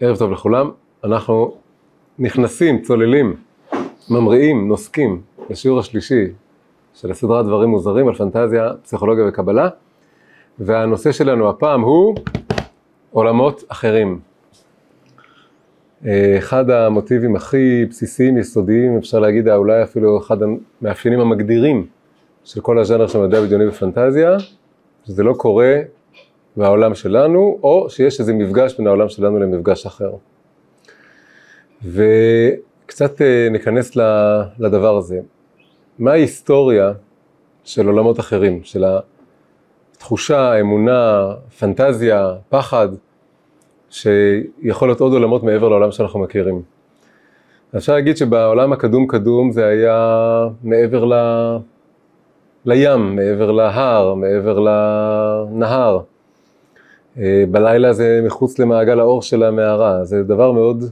ערב טוב לכולם, אנחנו נכנסים, צוללים, ממריאים, נוסקים לשיעור השלישי של הסדרה דברים מוזרים על פנטזיה, פסיכולוגיה וקבלה, והנושא שלנו הפעם הוא עולמות אחרים. אחד המוטיבים הכי בסיסיים, יסודיים, אפשר להגיד אולי אפילו אחד המאפיינים המגדירים של כל הז'אנר של מדע בדיוני ופנטזיה, שזה לא קורה מהעולם שלנו, או שיש איזה מפגש בין העולם שלנו למפגש אחר. וקצת אה, ניכנס לדבר הזה. מה ההיסטוריה של עולמות אחרים, של התחושה, אמונה, פנטזיה, פחד, שיכול להיות עוד עולמות מעבר לעולם שאנחנו מכירים. אפשר להגיד שבעולם הקדום קדום זה היה מעבר ל... לים, מעבר להר, מעבר לנהר. אה, בלילה זה מחוץ למעגל האור של המערה, זה דבר מאוד,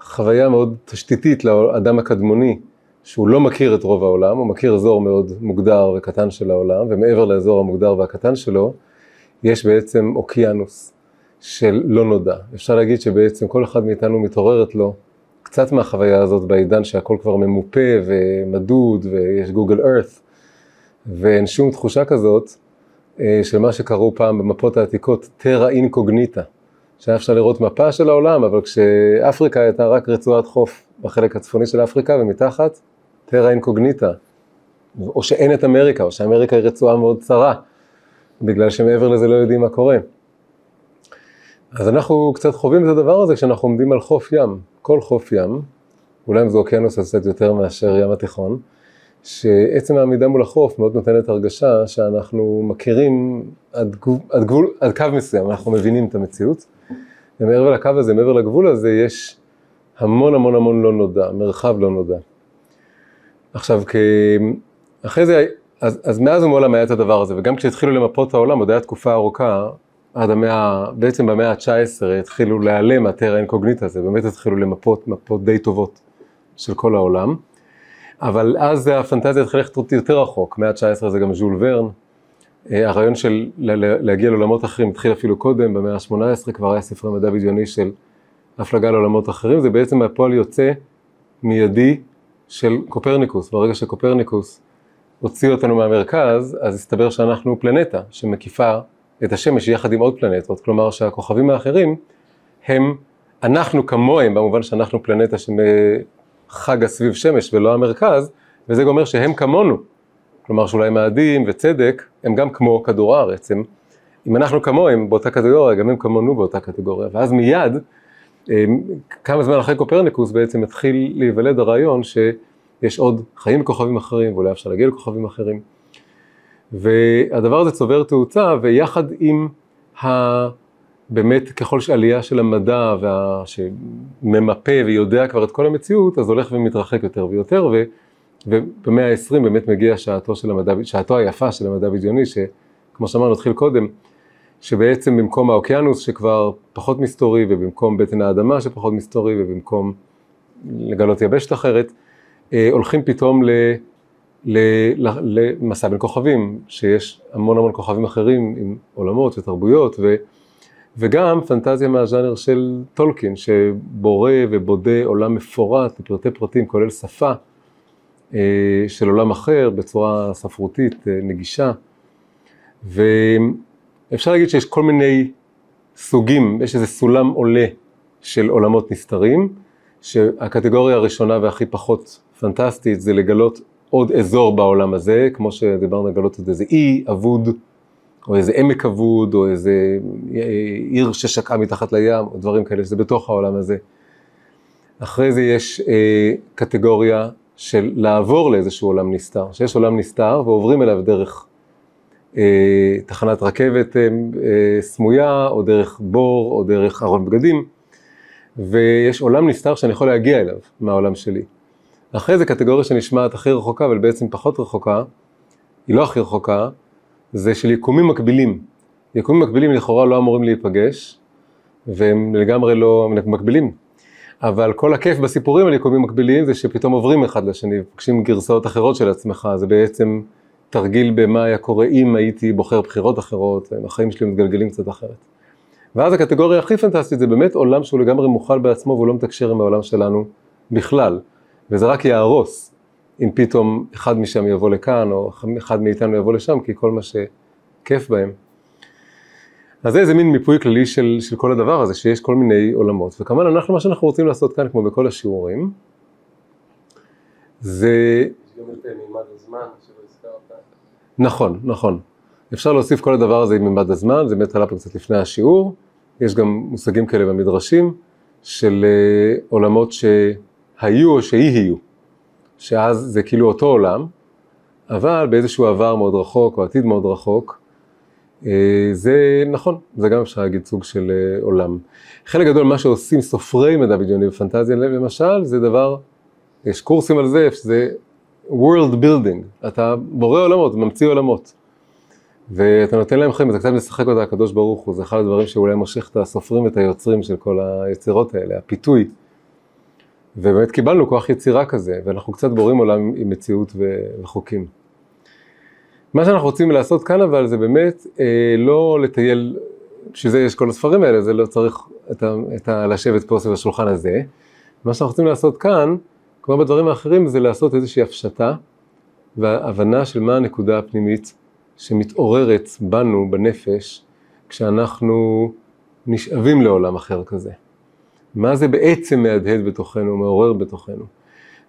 חוויה מאוד תשתיתית לאדם הקדמוני, שהוא לא מכיר את רוב העולם, הוא מכיר אזור מאוד מוגדר וקטן של העולם, ומעבר לאזור המוגדר והקטן שלו, יש בעצם אוקיינוס של לא נודע. אפשר להגיד שבעצם כל אחד מאיתנו מתעוררת לו קצת מהחוויה הזאת בעידן שהכל כבר ממופה ומדוד ויש גוגל ארת, ואין שום תחושה כזאת של מה שקראו פעם במפות העתיקות, טרה אינקוגניטה, שהיה אפשר לראות מפה של העולם, אבל כשאפריקה הייתה רק רצועת חוף בחלק הצפוני של אפריקה ומתחת, טרה אינקוגניטה, או שאין את אמריקה, או שאמריקה היא רצועה מאוד צרה, בגלל שמעבר לזה לא יודעים מה קורה. אז אנחנו קצת חווים את הדבר הזה כשאנחנו עומדים על חוף ים, כל חוף ים, אולי אם זה אוקיינוס אז קצת יותר מאשר ים התיכון, שעצם העמידה מול החוף מאוד נותנת הרגשה שאנחנו מכירים עד, גבול, עד, גבול, עד קו מסוים, אנחנו מבינים את המציאות. ומעבר לקו הזה, מעבר לגבול הזה, יש המון המון המון לא נודע, מרחב לא נודע. עכשיו, כ... אחרי זה, אז, אז מאז ומעולם היה את הדבר הזה, וגם כשהתחילו למפות את העולם, עוד הייתה תקופה ארוכה, עד המאה, בעצם במאה ה-19 התחילו להיעלם הטרה אינקוגניטה הזה, באמת התחילו למפות, מפות די טובות של כל העולם. אבל אז הפנטזיה התחילה ללכת יותר רחוק, מאה ה-19 זה גם ז'ול ורן. אה, הרעיון של להגיע לעולמות אחרים התחיל אפילו קודם, במאה ה-18 כבר היה ספרי מדע בדיוני של הפלגה לעולמות אחרים, זה בעצם הפועל יוצא מיידי של קופרניקוס. ברגע שקופרניקוס הוציא אותנו מהמרכז, אז הסתבר שאנחנו פלנטה שמקיפה את השמש יחד עם עוד פלנטות, כלומר שהכוכבים האחרים הם, אנחנו כמוהם, במובן שאנחנו פלנטה חגה סביב שמש ולא המרכז, וזה אומר שהם כמונו. כלומר שאולי מאדים וצדק הם גם כמו כדור הארץ, הם, אם אנחנו כמוהם באותה קטגוריה, גם הם כמונו באותה קטגוריה, ואז מיד, כמה זמן אחרי קופרניקוס בעצם התחיל להיוולד הרעיון שיש עוד חיים בכוכבים אחרים, ואולי אפשר להגיע לכוכבים אחרים. והדבר הזה צובר תאוצה, ויחד עם ה... באמת ככל שעלייה של המדע וה... שממפה ויודע כבר את כל המציאות, אז הולך ומתרחק יותר ויותר, ו... ובמאה ה-20 באמת מגיע שעתו, של המדע, שעתו היפה של המדע בדיוני, שכמו שאמרנו, התחיל קודם, שבעצם במקום האוקיינוס שכבר פחות מסתורי, ובמקום בטן האדמה שפחות מסתורי, ובמקום לגלות יבשת אחרת, אה, הולכים פתאום ל... למסע בין כוכבים, שיש המון המון כוכבים אחרים עם עולמות ותרבויות, ו... וגם פנטזיה מהז'אנר של טולקין, שבורא ובודה עולם מפורט בפרטי פרטים, כולל שפה אה, של עולם אחר, בצורה ספרותית אה, נגישה. ואפשר להגיד שיש כל מיני סוגים, יש איזה סולם עולה של עולמות נסתרים, שהקטגוריה הראשונה והכי פחות פנטסטית זה לגלות עוד אזור בעולם הזה, כמו שדיברנו לגלות את איזה אי אבוד. או איזה עמק אבוד, או איזה עיר ששקעה מתחת לים, או דברים כאלה, שזה בתוך העולם הזה. אחרי זה יש אה, קטגוריה של לעבור לאיזשהו עולם נסתר, שיש עולם נסתר ועוברים אליו דרך אה, תחנת רכבת אה, אה, סמויה, או דרך בור, או דרך ארון בגדים, ויש עולם נסתר שאני יכול להגיע אליו מהעולם שלי. אחרי זה קטגוריה שנשמעת הכי רחוקה, אבל בעצם פחות רחוקה, היא לא הכי רחוקה, זה של יקומים מקבילים. יקומים מקבילים לכאורה לא אמורים להיפגש, והם לגמרי לא מקבילים. אבל כל הכיף בסיפורים על יקומים מקבילים זה שפתאום עוברים אחד לשני, פוגשים גרסאות אחרות של עצמך, זה בעצם תרגיל במה היה קורה אם הייתי בוחר בחירות אחרות, החיים שלי מתגלגלים קצת אחרת. ואז הקטגוריה הכי פנטסטית זה באמת עולם שהוא לגמרי מוכל בעצמו והוא לא מתקשר עם העולם שלנו בכלל. וזה רק יהרוס אם פתאום אחד משם יבוא לכאן או אחד מאיתנו יבוא לשם, כי כל מה שכיף בהם. אז זה איזה מין מיפוי כללי של, של כל הדבר הזה, שיש כל מיני עולמות. וכמובן אנחנו, מה שאנחנו רוצים לעשות כאן, כמו בכל השיעורים, זה... נכון, נכון. אפשר להוסיף כל הדבר הזה עם מימד הזמן, זה באמת עלה פה קצת לפני השיעור. יש גם מושגים כאלה במדרשים, של אה, עולמות שהיו או שיהיו, שאז זה כאילו אותו עולם, אבל באיזשהו עבר מאוד רחוק או עתיד מאוד רחוק, אה, זה נכון, זה גם אפשר להגיד סוג של אה, עולם. חלק גדול ממה שעושים סופרי מדע בדיוני ופנטזיה למשל, זה דבר, יש קורסים על זה, שזה World Building, אתה בורא עולמות, ממציא עולמות. ואתה נותן להם חיים, אתה קצת משחק אותה הקדוש ברוך הוא, זה אחד הדברים שאולי מושך את הסופרים ואת היוצרים של כל היצירות האלה, הפיתוי. ובאמת קיבלנו כוח יצירה כזה, ואנחנו קצת בורים עולם עם מציאות וחוקים. מה שאנחנו רוצים לעשות כאן אבל זה באמת אה, לא לטייל, בשביל זה יש כל הספרים האלה, זה לא צריך את ה, את ה, לשבת פה סביב השולחן הזה. מה שאנחנו רוצים לעשות כאן, כמו בדברים האחרים, זה לעשות איזושהי הפשטה והבנה של מה הנקודה הפנימית שמתעוררת בנו, בנפש, כשאנחנו נשאבים לעולם אחר כזה. מה זה בעצם מהדהד בתוכנו, מעורר בתוכנו,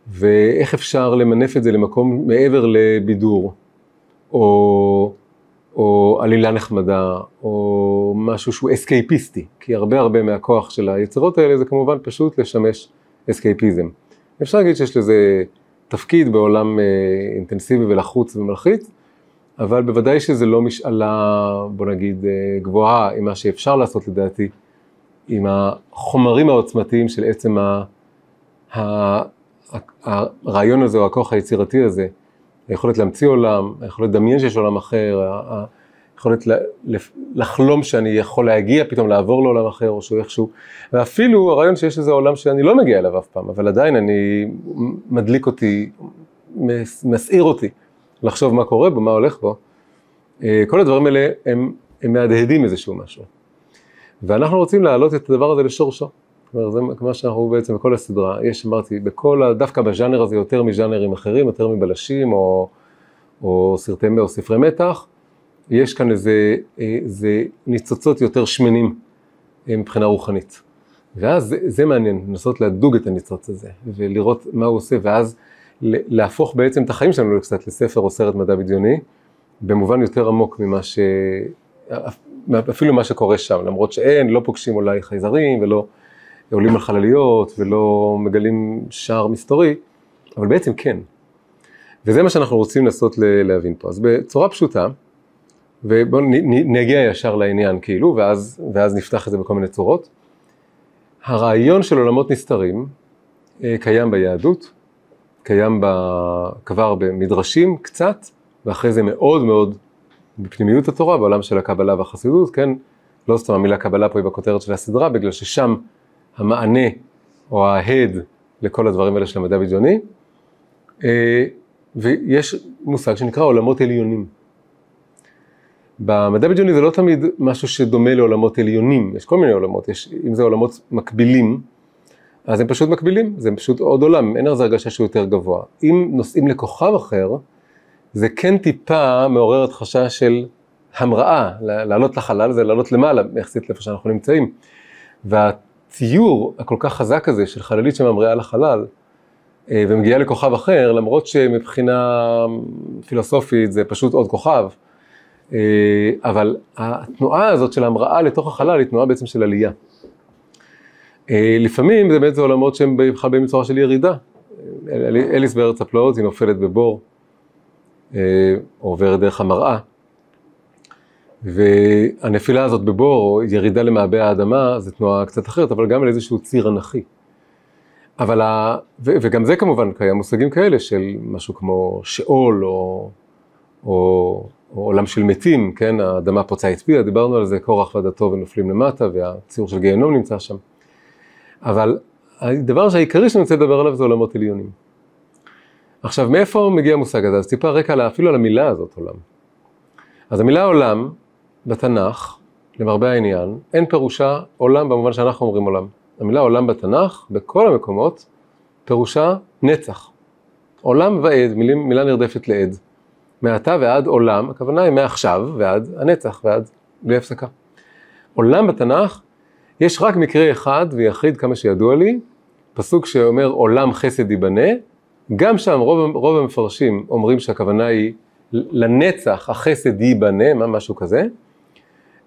ואיך אפשר למנף את זה למקום מעבר לבידור. או, או עלילה נחמדה, או משהו שהוא אסקייפיסטי, כי הרבה הרבה מהכוח של היצירות האלה זה כמובן פשוט לשמש אסקייפיזם. אפשר להגיד שיש לזה תפקיד בעולם אה, אינטנסיבי ולחוץ ומלחיץ, אבל בוודאי שזה לא משאלה, בוא נגיד, אה, גבוהה עם מה שאפשר לעשות לדעתי, עם החומרים העוצמתיים של עצם ה, ה, הרעיון הזה או הכוח היצירתי הזה. היכולת להמציא עולם, היכולת לדמיין שיש עולם אחר, היכולת לחלום שאני יכול להגיע פתאום לעבור לעולם אחר או שהוא איכשהו, ואפילו הרעיון שיש איזה עולם שאני לא מגיע אליו אף פעם, אבל עדיין אני מדליק אותי, מסעיר אותי לחשוב מה קורה בו, מה הולך בו. אה, כל הדברים האלה הם, הם מהדהדים איזשהו משהו. ואנחנו רוצים להעלות את הדבר הזה לשורשו. אומרת, זה מה שאנחנו בעצם בכל הסדרה, יש, אמרתי, בכל, דווקא בז'אנר הזה יותר מז'אנרים אחרים, יותר מבלשים או, או סרטי או ספרי מתח, יש כאן איזה, איזה ניצוצות יותר שמנים אה, מבחינה רוחנית. ואז זה, זה מעניין, לנסות לדוג את הניצוץ הזה, ולראות מה הוא עושה, ואז להפוך בעצם את החיים שלנו קצת לספר או סרט מדע בדיוני, במובן יותר עמוק ממה ש... אפילו מה שקורה שם, למרות שאין, לא פוגשים אולי חייזרים ולא... עולים על חלליות ולא מגלים שער מסתורי, אבל בעצם כן. וזה מה שאנחנו רוצים לנסות להבין פה. אז בצורה פשוטה, ובואו נגיע ישר לעניין כאילו, ואז, ואז נפתח את זה בכל מיני צורות. הרעיון של עולמות נסתרים אה, קיים ביהדות, קיים כבר במדרשים קצת, ואחרי זה מאוד מאוד בפנימיות התורה, בעולם של הקבלה והחסידות, כן? לא סתם המילה קבלה פה היא בכותרת של הסדרה, בגלל ששם המענה או ההד לכל הדברים האלה של המדע בדיוני. אה, ויש מושג שנקרא עולמות עליונים. במדע בדיוני זה לא תמיד משהו שדומה לעולמות עליונים, יש כל מיני עולמות, יש, אם זה עולמות מקבילים, אז הם פשוט מקבילים, זה פשוט עוד עולם, אין לזה הרגשה שהוא יותר גבוה. אם נוסעים לכוכב אחר, זה כן טיפה מעורר התחשה של המראה, לעלות לחלל זה לעלות למעלה, יחסית לאיפה שאנחנו נמצאים. וה... הציור הכל כך חזק הזה של חללית שממריאה לחלל אה, ומגיעה לכוכב אחר, למרות שמבחינה פילוסופית זה פשוט עוד כוכב, אה, אבל התנועה הזאת של ההמראה לתוך החלל היא תנועה בעצם של עלייה. אה, לפעמים זה באמת עולמות שהם בכלל בצורה של ירידה. אליס בארץ הפלאות היא נופלת בבור, עוברת דרך המראה. והנפילה הזאת בבור, או ירידה למעבה האדמה, זו תנועה קצת אחרת, אבל גם על איזשהו ציר אנכי. אבל, ה... ו... וגם זה כמובן קיים מושגים כאלה של משהו כמו שאול, או, או, או עולם של מתים, כן, האדמה פוצעה את פיה, דיברנו על זה, קורח ועדתו ונופלים למטה, והציור של גיהנום נמצא שם. אבל הדבר העיקרי שאני רוצה לדבר עליו זה עולמות עליונים. עכשיו, מאיפה מגיע המושג הזה? אז טיפה רקע אפילו על המילה הזאת, עולם. אז המילה עולם, בתנ"ך למרבה העניין, אין פירושה עולם במובן שאנחנו אומרים עולם. המילה עולם בתנ"ך, בכל המקומות, פירושה נצח. עולם ועד, מילים, מילה נרדפת לעד. מעתה ועד עולם, הכוונה היא מעכשיו ועד הנצח ועד בלי הפסקה. עולם בתנ"ך, יש רק מקרה אחד ויחיד כמה שידוע לי, פסוק שאומר עולם חסד ייבנה, גם שם רוב, רוב המפרשים אומרים שהכוונה היא לנצח החסד ייבנה, מה משהו כזה.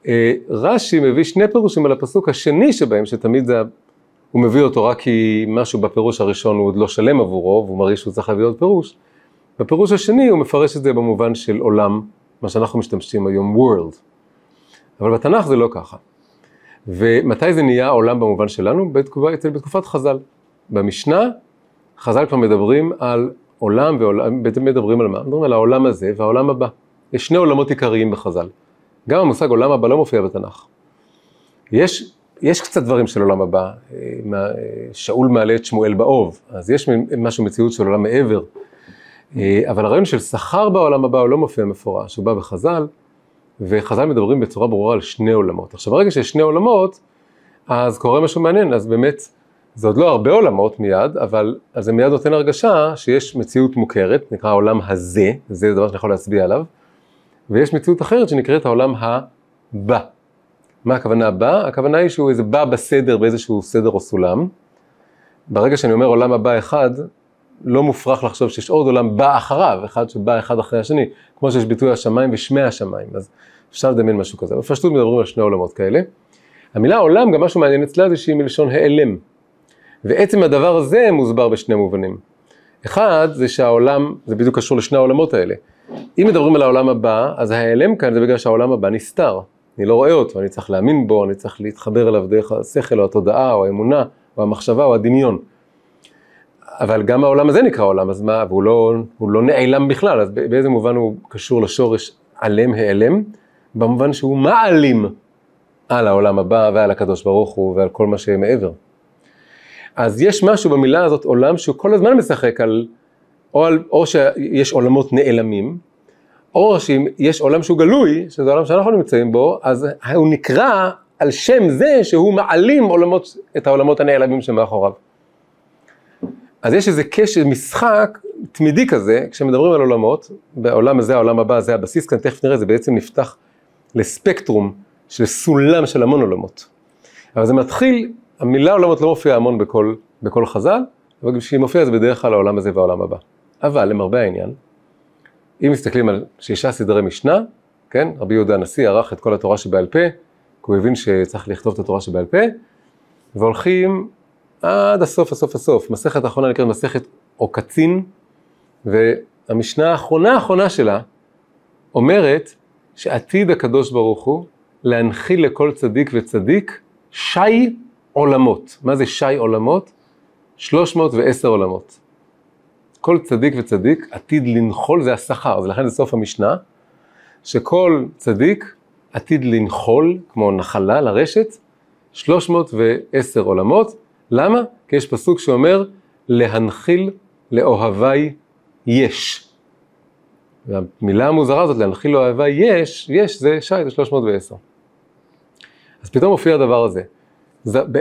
אה, רש"י מביא שני פירושים על הפסוק השני שבהם, שתמיד זה, הוא מביא אותו רק כי משהו בפירוש הראשון הוא עוד לא שלם עבורו, והוא מרגיש שהוא צריך להביא עוד פירוש. בפירוש השני הוא מפרש את זה במובן של עולם, מה שאנחנו משתמשים היום world. אבל בתנ"ך זה לא ככה. ומתי זה נהיה עולם במובן שלנו? בתקופה, בתקופת חז"ל. במשנה, חז"ל כבר מדברים על עולם ועולם, בעצם מדברים על מה? מדברים על העולם הזה והעולם הבא. יש שני עולמות עיקריים בחז"ל. גם המושג עולם הבא לא מופיע בתנ"ך. יש, יש קצת דברים של עולם הבא, אה, שאול מעלה את שמואל באוב, אז יש משהו, מציאות של עולם מעבר. אה, אבל הרעיון של שכר בעולם הבא הוא לא מופיע מפורש, הוא בא בחז"ל, וחז"ל מדברים בצורה ברורה על שני עולמות. עכשיו ברגע שיש שני עולמות, אז קורה משהו מעניין, אז באמת, זה עוד לא הרבה עולמות מיד, אבל זה מיד נותן הרגשה שיש מציאות מוכרת, נקרא העולם הזה, זה דבר שאני יכול להצביע עליו, ויש מציאות אחרת שנקראת העולם הבא. מה הכוונה הבא? הכוונה היא שהוא איזה בא בסדר, באיזשהו סדר או סולם. ברגע שאני אומר עולם הבא אחד, לא מופרך לחשוב שיש עוד עולם בא אחריו, אחד שבא אחד אחרי השני, כמו שיש ביטוי השמיים ושמי השמיים, אז אפשר לדמיין משהו כזה. בפשטות מדברים על שני עולמות כאלה. המילה עולם, גם משהו מעניין אצלה זה שהיא מלשון העלם. ועצם הדבר הזה מוסבר בשני מובנים. אחד, זה שהעולם, זה בדיוק קשור לשני העולמות האלה. אם מדברים על העולם הבא, אז ההיעלם כאן זה בגלל שהעולם הבא נסתר. אני לא רואה אותו, אני צריך להאמין בו, אני צריך להתחבר אליו דרך השכל או התודעה או האמונה או המחשבה או הדמיון. אבל גם העולם הזה נקרא עולם, אז מה, והוא לא, לא נעלם בכלל, אז באיזה מובן הוא קשור לשורש עלם העלם? במובן שהוא מעלים על העולם הבא ועל הקדוש ברוך הוא ועל כל מה שמעבר. אז יש משהו במילה הזאת עולם שהוא כל הזמן משחק על, או, על, או שיש עולמות נעלמים, או שיש עולם שהוא גלוי, שזה עולם שאנחנו נמצאים בו, אז הוא נקרא על שם זה שהוא מעלים עולמות, את העולמות הנעלמים שמאחוריו. אז יש איזה קשר, משחק תמידי כזה, כשמדברים על עולמות, בעולם הזה, העולם הבא, זה הבסיס כאן, תכף נראה, זה בעצם נפתח לספקטרום של סולם של המון עולמות. אבל זה מתחיל, המילה עולמות לא מופיעה המון בכל, בכל חז"ל, אבל כשהיא מופיעה זה בדרך כלל העולם הזה והעולם הבא. אבל למרבה העניין, אם מסתכלים על שישה סדרי משנה, כן, רבי יהודה הנשיא ערך את כל התורה שבעל פה, כי הוא הבין שצריך לכתוב את התורה שבעל פה, והולכים עד הסוף, הסוף, הסוף. מסכת האחרונה נקראת מסכת עוקצין, והמשנה האחרונה האחרונה שלה אומרת שעתיד הקדוש ברוך הוא להנחיל לכל צדיק וצדיק שי עולמות. מה זה שי עולמות? 310 עולמות. כל צדיק וצדיק עתיד לנחול, זה השכר, אז לכן זה סוף המשנה, שכל צדיק עתיד לנחול, כמו נחלה לרשת, 310 עולמות. למה? כי יש פסוק שאומר, להנחיל לאוהבי יש. והמילה המוזרה הזאת, להנחיל לאוהבי יש, יש זה שי, זה 310. אז פתאום מופיע הדבר הזה.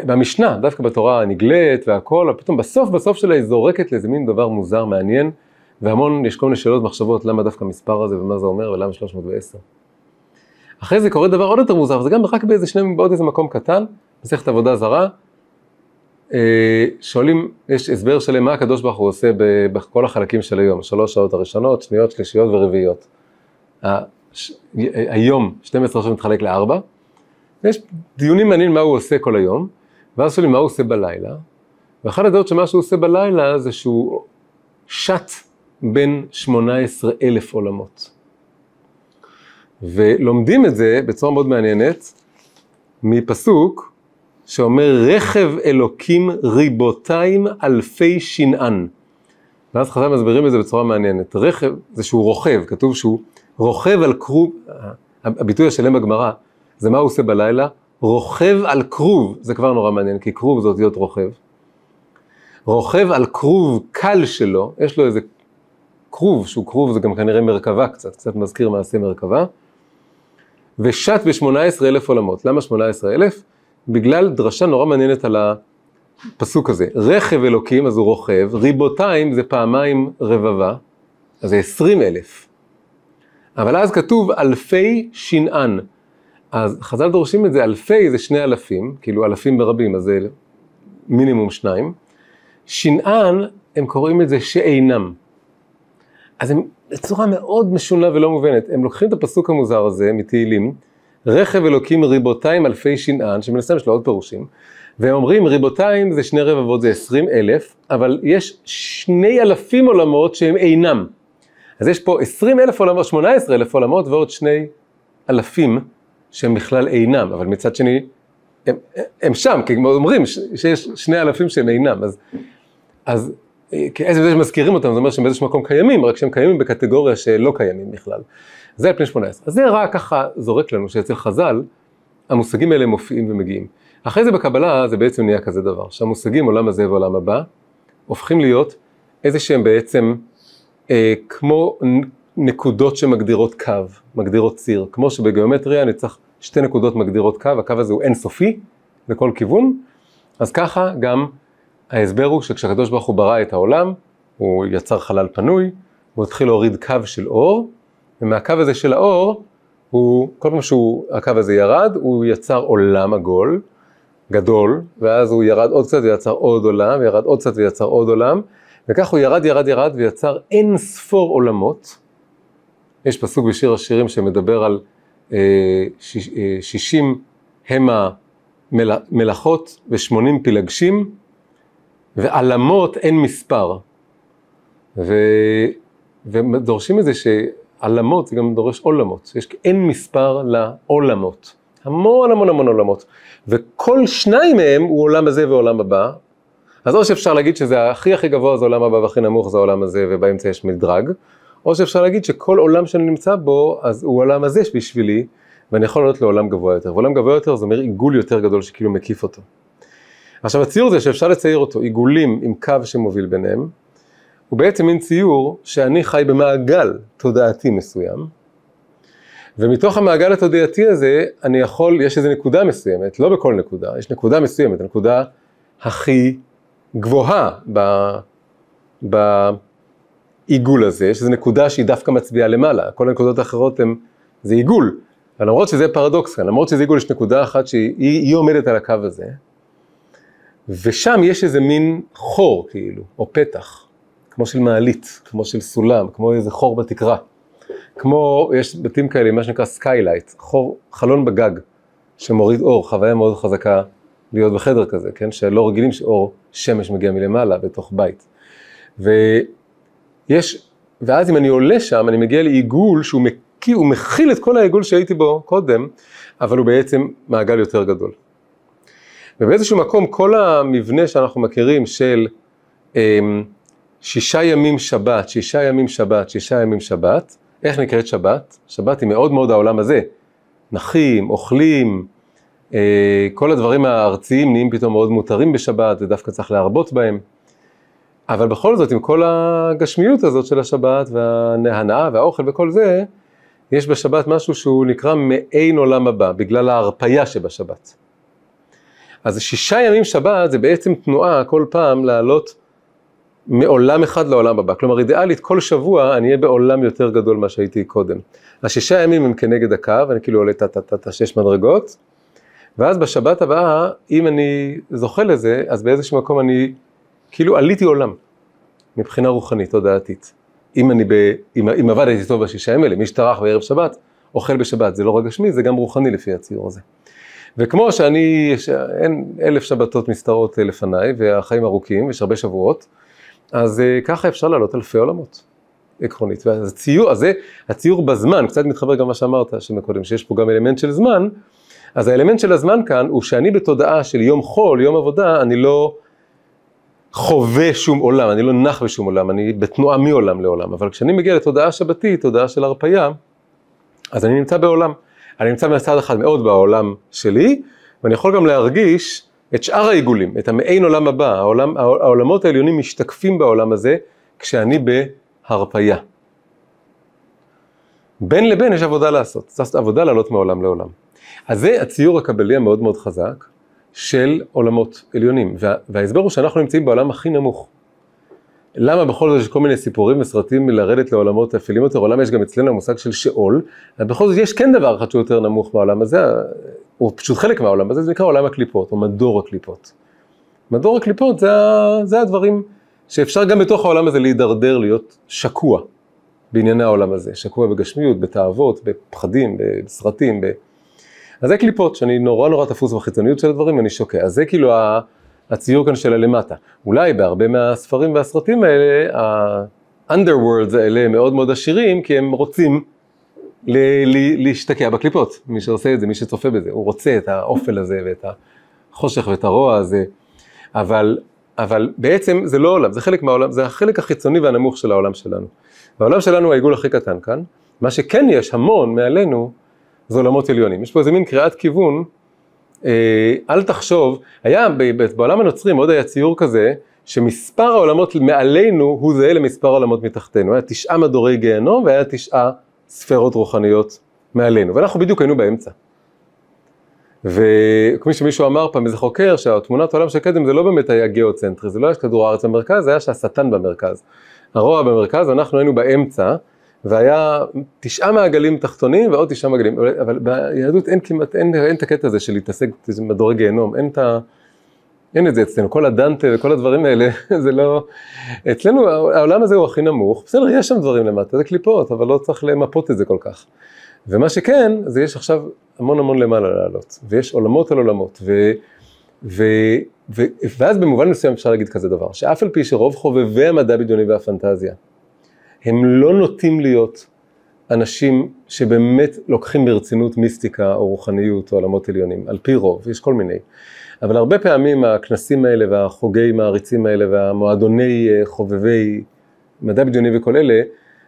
במשנה, דווקא בתורה הנגלית והכל, פתאום בסוף בסוף שלה היא זורקת לאיזה מין דבר מוזר, מעניין, והמון, יש כל מיני שאלות, מחשבות, למה דווקא המספר הזה ומה זה אומר ולמה 310. אחרי זה קורה דבר עוד יותר מוזר, וזה גם רק באיזה שני, בעוד איזה מקום קטן, מסכת עבודה זרה, אה, שואלים, יש הסבר שלם מה הקדוש ברוך הוא עושה בכל החלקים של היום, שלוש שעות הראשונות, שניות, שלישיות ורביעיות. היום 12 שעות מתחלק לארבע, יש דיונים מעניינים מה הוא עושה כל היום, ואז שואלים מה הוא עושה בלילה, ואחת הדעות שמה שהוא עושה בלילה זה שהוא שט בין 18 אלף עולמות. ולומדים את זה בצורה מאוד מעניינת מפסוק שאומר רכב אלוקים ריבותיים אלפי שנאן. ואז חז"ל מסבירים את זה בצורה מעניינת. רכב זה שהוא רוכב, כתוב שהוא רוכב על כרוב, הביטוי השלם בגמרא זה מה הוא עושה בלילה, רוכב על כרוב, זה כבר נורא מעניין, כי כרוב זה אותיות רוכב. רוכב על כרוב קל שלו, יש לו איזה כרוב, שהוא כרוב זה גם כנראה מרכבה קצת, קצת מזכיר מעשה מרכבה. ושט ב-18 אלף עולמות. למה 18 אלף? בגלל דרשה נורא מעניינת על הפסוק הזה. רכב אלוקים, אז הוא רוכב, ריבותיים זה פעמיים רבבה, אז זה 20 אלף. אבל אז כתוב אלפי שנען. אז חז"ל דורשים את זה, אלפי זה שני אלפים, כאילו אלפים ברבים, אז זה מינימום שניים. שנען, הם קוראים את זה שאינם. אז הם בצורה מאוד משונה ולא מובנת, הם לוקחים את הפסוק המוזר הזה מתהילים, רכב אלוקים ריבותיים אלפי שנען, שמן הסתם יש לו עוד פירושים, והם אומרים ריבותיים זה שני רבבות זה עשרים אלף, אבל יש שני אלפים עולמות שהם אינם. אז יש פה עשרים אלף עולמות, שמונה עשרה אלף עולמות ועוד שני אלפים שהם בכלל אינם, אבל מצד שני הם, הם שם, כי הם אומרים שיש שני אלפים שהם אינם, אז, אז כעצם זה שמזכירים אותם, זה אומר שהם באיזשהו מקום קיימים, רק שהם קיימים בקטגוריה שלא קיימים בכלל. זה על פני 18. אז זה רק ככה זורק לנו שאצל חז"ל, המושגים האלה מופיעים ומגיעים. אחרי זה בקבלה זה בעצם נהיה כזה דבר, שהמושגים עולם הזה ועולם הבא, הופכים להיות איזה שהם בעצם אה, כמו נקודות שמגדירות קו, מגדירות ציר, כמו שבגיאומטריה אני צריך שתי נקודות מגדירות קו, הקו הזה הוא אינסופי לכל כיוון, אז ככה גם ההסבר הוא שכשהקדוש ברוך הוא ברא את העולם, הוא יצר חלל פנוי, הוא התחיל להוריד קו של אור, ומהקו הזה של האור, הוא, כל פעם שהקו הזה ירד, הוא יצר עולם עגול, גדול, ואז הוא ירד עוד קצת ויצר עוד עולם, וירד עוד קצת ויצר עוד עולם, וכך הוא ירד, ירד, ירד ויצר אין ספור עולמות. יש פסוק בשיר השירים שמדבר על אה, שיש, אה, שישים הם המלאכות ושמונים פילגשים, ועלמות אין מספר. ו... ודורשים את זה שעלמות זה גם דורש עולמות, יש אין מספר לעולמות. המון המון המון עולמות. וכל שניים מהם הוא עולם הזה ועולם הבא. אז או שאפשר להגיד שזה הכי הכי גבוה זה עולם הבא והכי נמוך זה העולם הזה ובאמצע יש מדרג, או שאפשר להגיד שכל עולם שאני נמצא בו, אז הוא עולם הזה בשבילי, ואני יכול לעלות לעולם גבוה יותר. ועולם גבוה יותר זה אומר עיגול יותר גדול שכאילו מקיף אותו. עכשיו הציור הזה שאפשר לצייר אותו, עיגולים עם קו שמוביל ביניהם, הוא בעצם מין ציור שאני חי במעגל תודעתי מסוים, ומתוך המעגל התודעתי הזה אני יכול, יש איזו נקודה מסוימת, לא בכל נקודה, יש נקודה מסוימת, הנקודה הכי גבוהה ב, בעיגול הזה, יש איזו נקודה שהיא דווקא מצביעה למעלה, כל הנקודות האחרות הן, זה עיגול, למרות שזה פרדוקס כאן, למרות שזה עיגול יש נקודה אחת שהיא עומדת על הקו הזה, ושם יש איזה מין חור כאילו, או פתח, כמו של מעלית, כמו של סולם, כמו איזה חור בתקרה. כמו, יש בתים כאלה, מה שנקרא skylight, חור, חלון בגג, שמוריד אור, חוויה מאוד חזקה להיות בחדר כזה, כן? שלא רגילים שאור שמש מגיע מלמעלה בתוך בית. ויש, ואז אם אני עולה שם, אני מגיע לעיגול שהוא מכיר, הוא מכיל את כל העיגול שהייתי בו קודם, אבל הוא בעצם מעגל יותר גדול. ובאיזשהו מקום כל המבנה שאנחנו מכירים של אמ, שישה ימים שבת, שישה ימים שבת, שישה ימים שבת, איך נקראת שבת? שבת היא מאוד מאוד העולם הזה. נחים, אוכלים, אה, כל הדברים הארציים נהיים פתאום מאוד מותרים בשבת, ודווקא צריך להרבות בהם. אבל בכל זאת, עם כל הגשמיות הזאת של השבת, וההנאה והאוכל וכל זה, יש בשבת משהו שהוא נקרא מעין עולם הבא, בגלל ההרפייה שבשבת. אז שישה ימים שבת זה בעצם תנועה כל פעם לעלות מעולם אחד לעולם הבא. כלומר, אידיאלית, כל שבוע אני אהיה בעולם יותר גדול ממה שהייתי קודם. השישה ימים הם כנגד הקו, אני כאילו עולה טה-טה-טה שש מדרגות, ואז בשבת הבאה, אם אני זוכה לזה, אז באיזשהו מקום אני כאילו עליתי עולם, מבחינה רוחנית, תודעתית. אם אני ב... אם, אם עבדתי טוב בשישה ימים האלה, מי שטרח בערב שבת, אוכל בשבת, זה לא רק גשמי, זה גם רוחני לפי הציור הזה. וכמו שאני, אין אלף שבתות מסתרות לפניי, והחיים ארוכים, יש הרבה שבועות, אז אה, ככה אפשר לעלות אלפי עולמות, עקרונית. ואז הציור הזה, הציור בזמן, קצת מתחבר גם מה שאמרת שמקודם, שיש פה גם אלמנט של זמן, אז האלמנט של הזמן כאן הוא שאני בתודעה של יום חול, יום עבודה, אני לא חווה שום עולם, אני לא נח בשום עולם, אני בתנועה מעולם לעולם, אבל כשאני מגיע לתודעה שבתית, תודעה של הרפייה, אז אני נמצא בעולם. אני נמצא מצד אחד מאוד בעולם שלי, ואני יכול גם להרגיש את שאר העיגולים, את המעין עולם הבא, העולם, העולמות העליונים משתקפים בעולם הזה, כשאני בהרפייה. בין לבין יש עבודה לעשות, זאת עבודה לעלות מעולם לעולם. אז זה הציור הקבלי המאוד מאוד חזק של עולמות עליונים, וה, וההסבר הוא שאנחנו נמצאים בעולם הכי נמוך. למה בכל זאת יש כל מיני סיפורים וסרטים לרדת לעולמות אפלים יותר, עולם יש גם אצלנו המושג של שאול, ובכל זאת יש כן דבר אחד שהוא יותר נמוך מהעולם הזה, הוא פשוט חלק מהעולם הזה, זה נקרא עולם הקליפות, או מדור הקליפות. מדור הקליפות זה, זה הדברים שאפשר גם בתוך העולם הזה להידרדר, להיות שקוע בענייני העולם הזה, שקוע בגשמיות, בתאוות, בפחדים, בסרטים, ב... אז זה קליפות, שאני נורא נורא תפוס בחיצוניות של הדברים, אני שוקע. אז זה כאילו הציור כאן של הלמטה. אולי בהרבה מהספרים והסרטים האלה, ה-underworlds האלה מאוד מאוד עשירים, כי הם רוצים להשתקע בקליפות. מי שעושה את זה, מי שצופה בזה, הוא רוצה את האופל הזה ואת החושך ואת הרוע הזה. אבל, אבל בעצם זה לא עולם, זה חלק מהעולם, זה החלק החיצוני והנמוך של העולם שלנו. והעולם שלנו הוא העיגול הכי קטן כאן. מה שכן יש המון מעלינו, זה עולמות עליונים. יש פה איזה מין קריאת כיוון, אה, אל תחשוב, היה בעולם הנוצרי מאוד היה ציור כזה, שמספר העולמות מעלינו הוא זהה למספר העולמות מתחתנו. היה תשעה מדורי גיהנום והיה תשעה ספרות רוחניות מעלינו, ואנחנו בדיוק היינו באמצע. וכמו שמישהו אמר פעם, איזה חוקר, שהתמונת העולם של קדם זה לא באמת היה גיאוצנטרי, זה לא היה כדור הארץ במרכז, זה היה שהשטן במרכז. הרוע במרכז, אנחנו היינו באמצע, והיה תשעה מעגלים תחתונים ועוד תשעה מעגלים, אבל ביהדות אין כמעט, אין, אין את הקטע הזה של להתעסק במדורי גיהנום, אין את ה... אין את זה אצלנו, כל הדנטה וכל הדברים האלה, זה לא... אצלנו העולם הזה הוא הכי נמוך, בסדר, יש שם דברים למטה, זה קליפות, אבל לא צריך למפות את זה כל כך. ומה שכן, זה יש עכשיו המון המון למעלה לעלות, ויש עולמות על עולמות, ו... ו... ו... ואז במובן מסוים אפשר להגיד כזה דבר, שאף על פי שרוב חובבי המדע בדיוני והפנטזיה, הם לא נוטים להיות אנשים שבאמת לוקחים ברצינות מיסטיקה או רוחניות או עולמות עליונים, על פי רוב, יש כל מיני. אבל הרבה פעמים הכנסים האלה והחוגי מעריצים האלה והמועדוני אה, חובבי מדע בדיוני וכל אלה,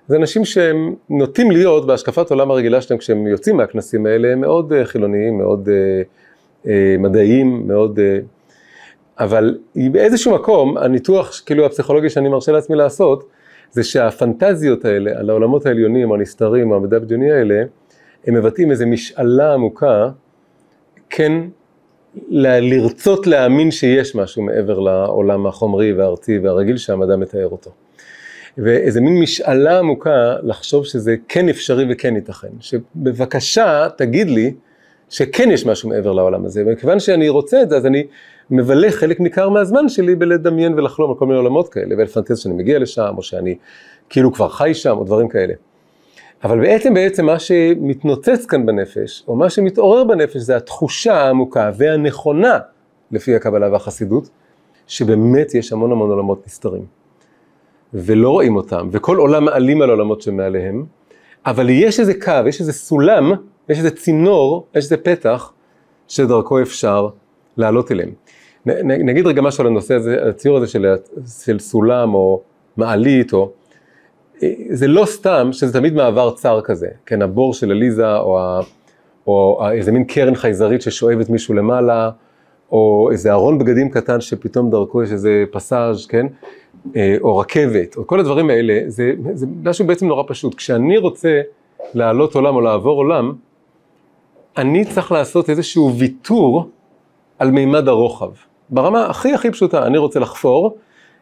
זה אנשים שהם נוטים להיות בהשקפת עולם הרגילה שלהם כשהם יוצאים מהכנסים האלה, הם מאוד אה, חילוניים, מאוד uh, uh, מדעיים, מאוד... Uh, אבל באיזשהו מקום, הניתוח כאילו הפסיכולוגי שאני מרשה לעצמי לעשות, זה שהפנטזיות האלה על העולמות העליונים, הנסתרים, המדע הבדיוני האלה, הם מבטאים איזו משאלה עמוקה, כן ל- לרצות להאמין שיש משהו מעבר לעולם החומרי והארצי והרגיל שהמדע מתאר אותו. ואיזה מין משאלה עמוקה לחשוב שזה כן אפשרי וכן ייתכן. שבבקשה תגיד לי שכן יש משהו מעבר לעולם הזה, וכיוון שאני רוצה את זה אז אני מבלה חלק ניכר מהזמן שלי בלדמיין ולחלום על כל מיני עולמות כאלה, ולפנטז שאני מגיע לשם, או שאני כאילו כבר חי שם, או דברים כאלה. אבל בעצם בעצם מה שמתנוצץ כאן בנפש, או מה שמתעורר בנפש, זה התחושה העמוקה והנכונה, לפי הקבלה והחסידות, שבאמת יש המון המון עולמות נסתרים. ולא רואים אותם, וכל עולם מעלים על עולמות שמעליהם, אבל יש איזה קו, יש איזה סולם, יש איזה צינור, יש איזה פתח, שדרכו אפשר לעלות אליהם. נגיד רגע משהו על הנושא הזה, הציור הזה של, של סולם או מעלית, או, זה לא סתם שזה תמיד מעבר צר כזה, כן, הבור של עליזה, או, ה, או איזה מין קרן חייזרית ששואבת מישהו למעלה, או איזה ארון בגדים קטן שפתאום דרכו יש איזה פסאז', כן, אה, או רכבת, או כל הדברים האלה, זה, זה משהו בעצם נורא פשוט. כשאני רוצה לעלות עולם או לעבור עולם, אני צריך לעשות איזשהו ויתור על מימד הרוחב. ברמה הכי הכי פשוטה, אני רוצה לחפור,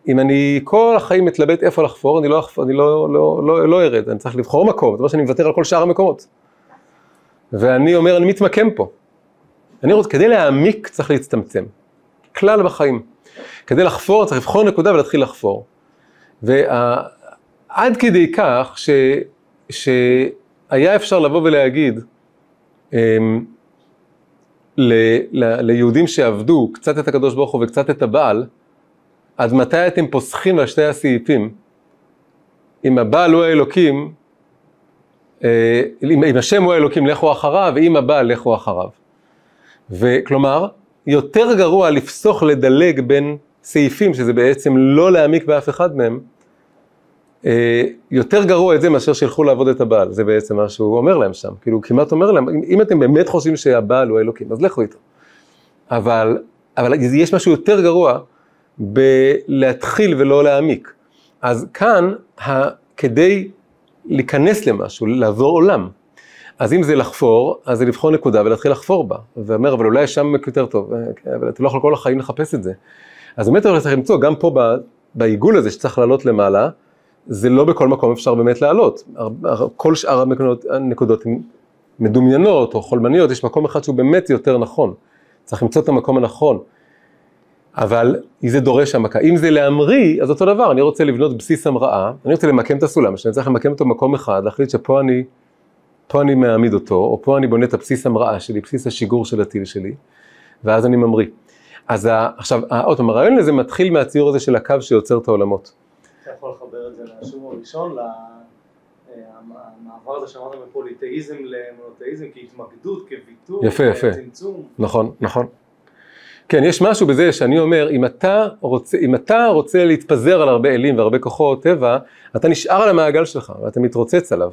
אם אני כל החיים מתלבט איפה לחפור, אני לא, אני לא, לא, לא, לא ארד, אני צריך לבחור מקום, זאת אומרת שאני מוותר על כל שאר המקומות. ואני אומר, אני מתמקם פה. אני רוצה, כדי להעמיק צריך להצטמצם. כלל בחיים. כדי לחפור צריך לבחור נקודה ולהתחיל לחפור. ועד כדי כך ש, שהיה אפשר לבוא ולהגיד, אמ, ל, ל, ליהודים שעבדו קצת את הקדוש ברוך הוא וקצת את הבעל, עד מתי אתם פוסחים על שתי הסעיפים? אם הבעל הוא האלוקים, אה, אם השם הוא האלוקים לכו אחריו, ואם הבעל לכו אחריו. וכלומר, יותר גרוע לפסוח לדלג בין סעיפים, שזה בעצם לא להעמיק באף אחד מהם, יותר גרוע את זה מאשר שילכו לעבוד את הבעל, זה בעצם מה שהוא אומר להם שם, כאילו כמעט אומר להם, אם אתם באמת חושבים שהבעל הוא האלוקים, אז לכו איתו. אבל, אבל יש משהו יותר גרוע בלהתחיל ולא להעמיק. אז כאן, ה, כדי להיכנס למשהו, לעבור עולם. אז אם זה לחפור, אז זה לבחון נקודה ולהתחיל לחפור בה. ואומר, אבל אולי שם יותר טוב, אה, כן, אבל אתה לא יכול כל החיים לחפש את זה. אז באמת אתה צריך למצוא, גם פה בעיגול הזה שצריך לעלות למעלה, זה לא בכל מקום אפשר באמת לעלות. כל שאר הנקודות הן מדומיינות או חולמניות, יש מקום אחד שהוא באמת יותר נכון. צריך למצוא את המקום הנכון. אבל זה דורש המכה. אם זה להמריא, אז אותו דבר, אני רוצה לבנות בסיס המראה, אני רוצה למקם את הסולם, שאני צריך למקם אותו במקום אחד, להחליט שפה אני, פה אני מעמיד אותו, או פה אני בונה את הבסיס המראה שלי, בסיס השיגור של הטיל שלי, ואז אני ממריא. אז עכשיו, עוד פעם, הרעיון לזה מתחיל מהציור הזה של הקו שיוצר את העולמות. לשיעור הראשון, המעבר הזה שאמרת מפוליטאיזם למונותאיזם כהתמקדות, כוויתור, יפה, יפה. כצמצום. נכון, נכון. כן, יש משהו בזה שאני אומר, אם אתה רוצה, אם אתה רוצה להתפזר על הרבה אלים והרבה כוחות טבע, אתה נשאר על המעגל שלך ואתה מתרוצץ עליו.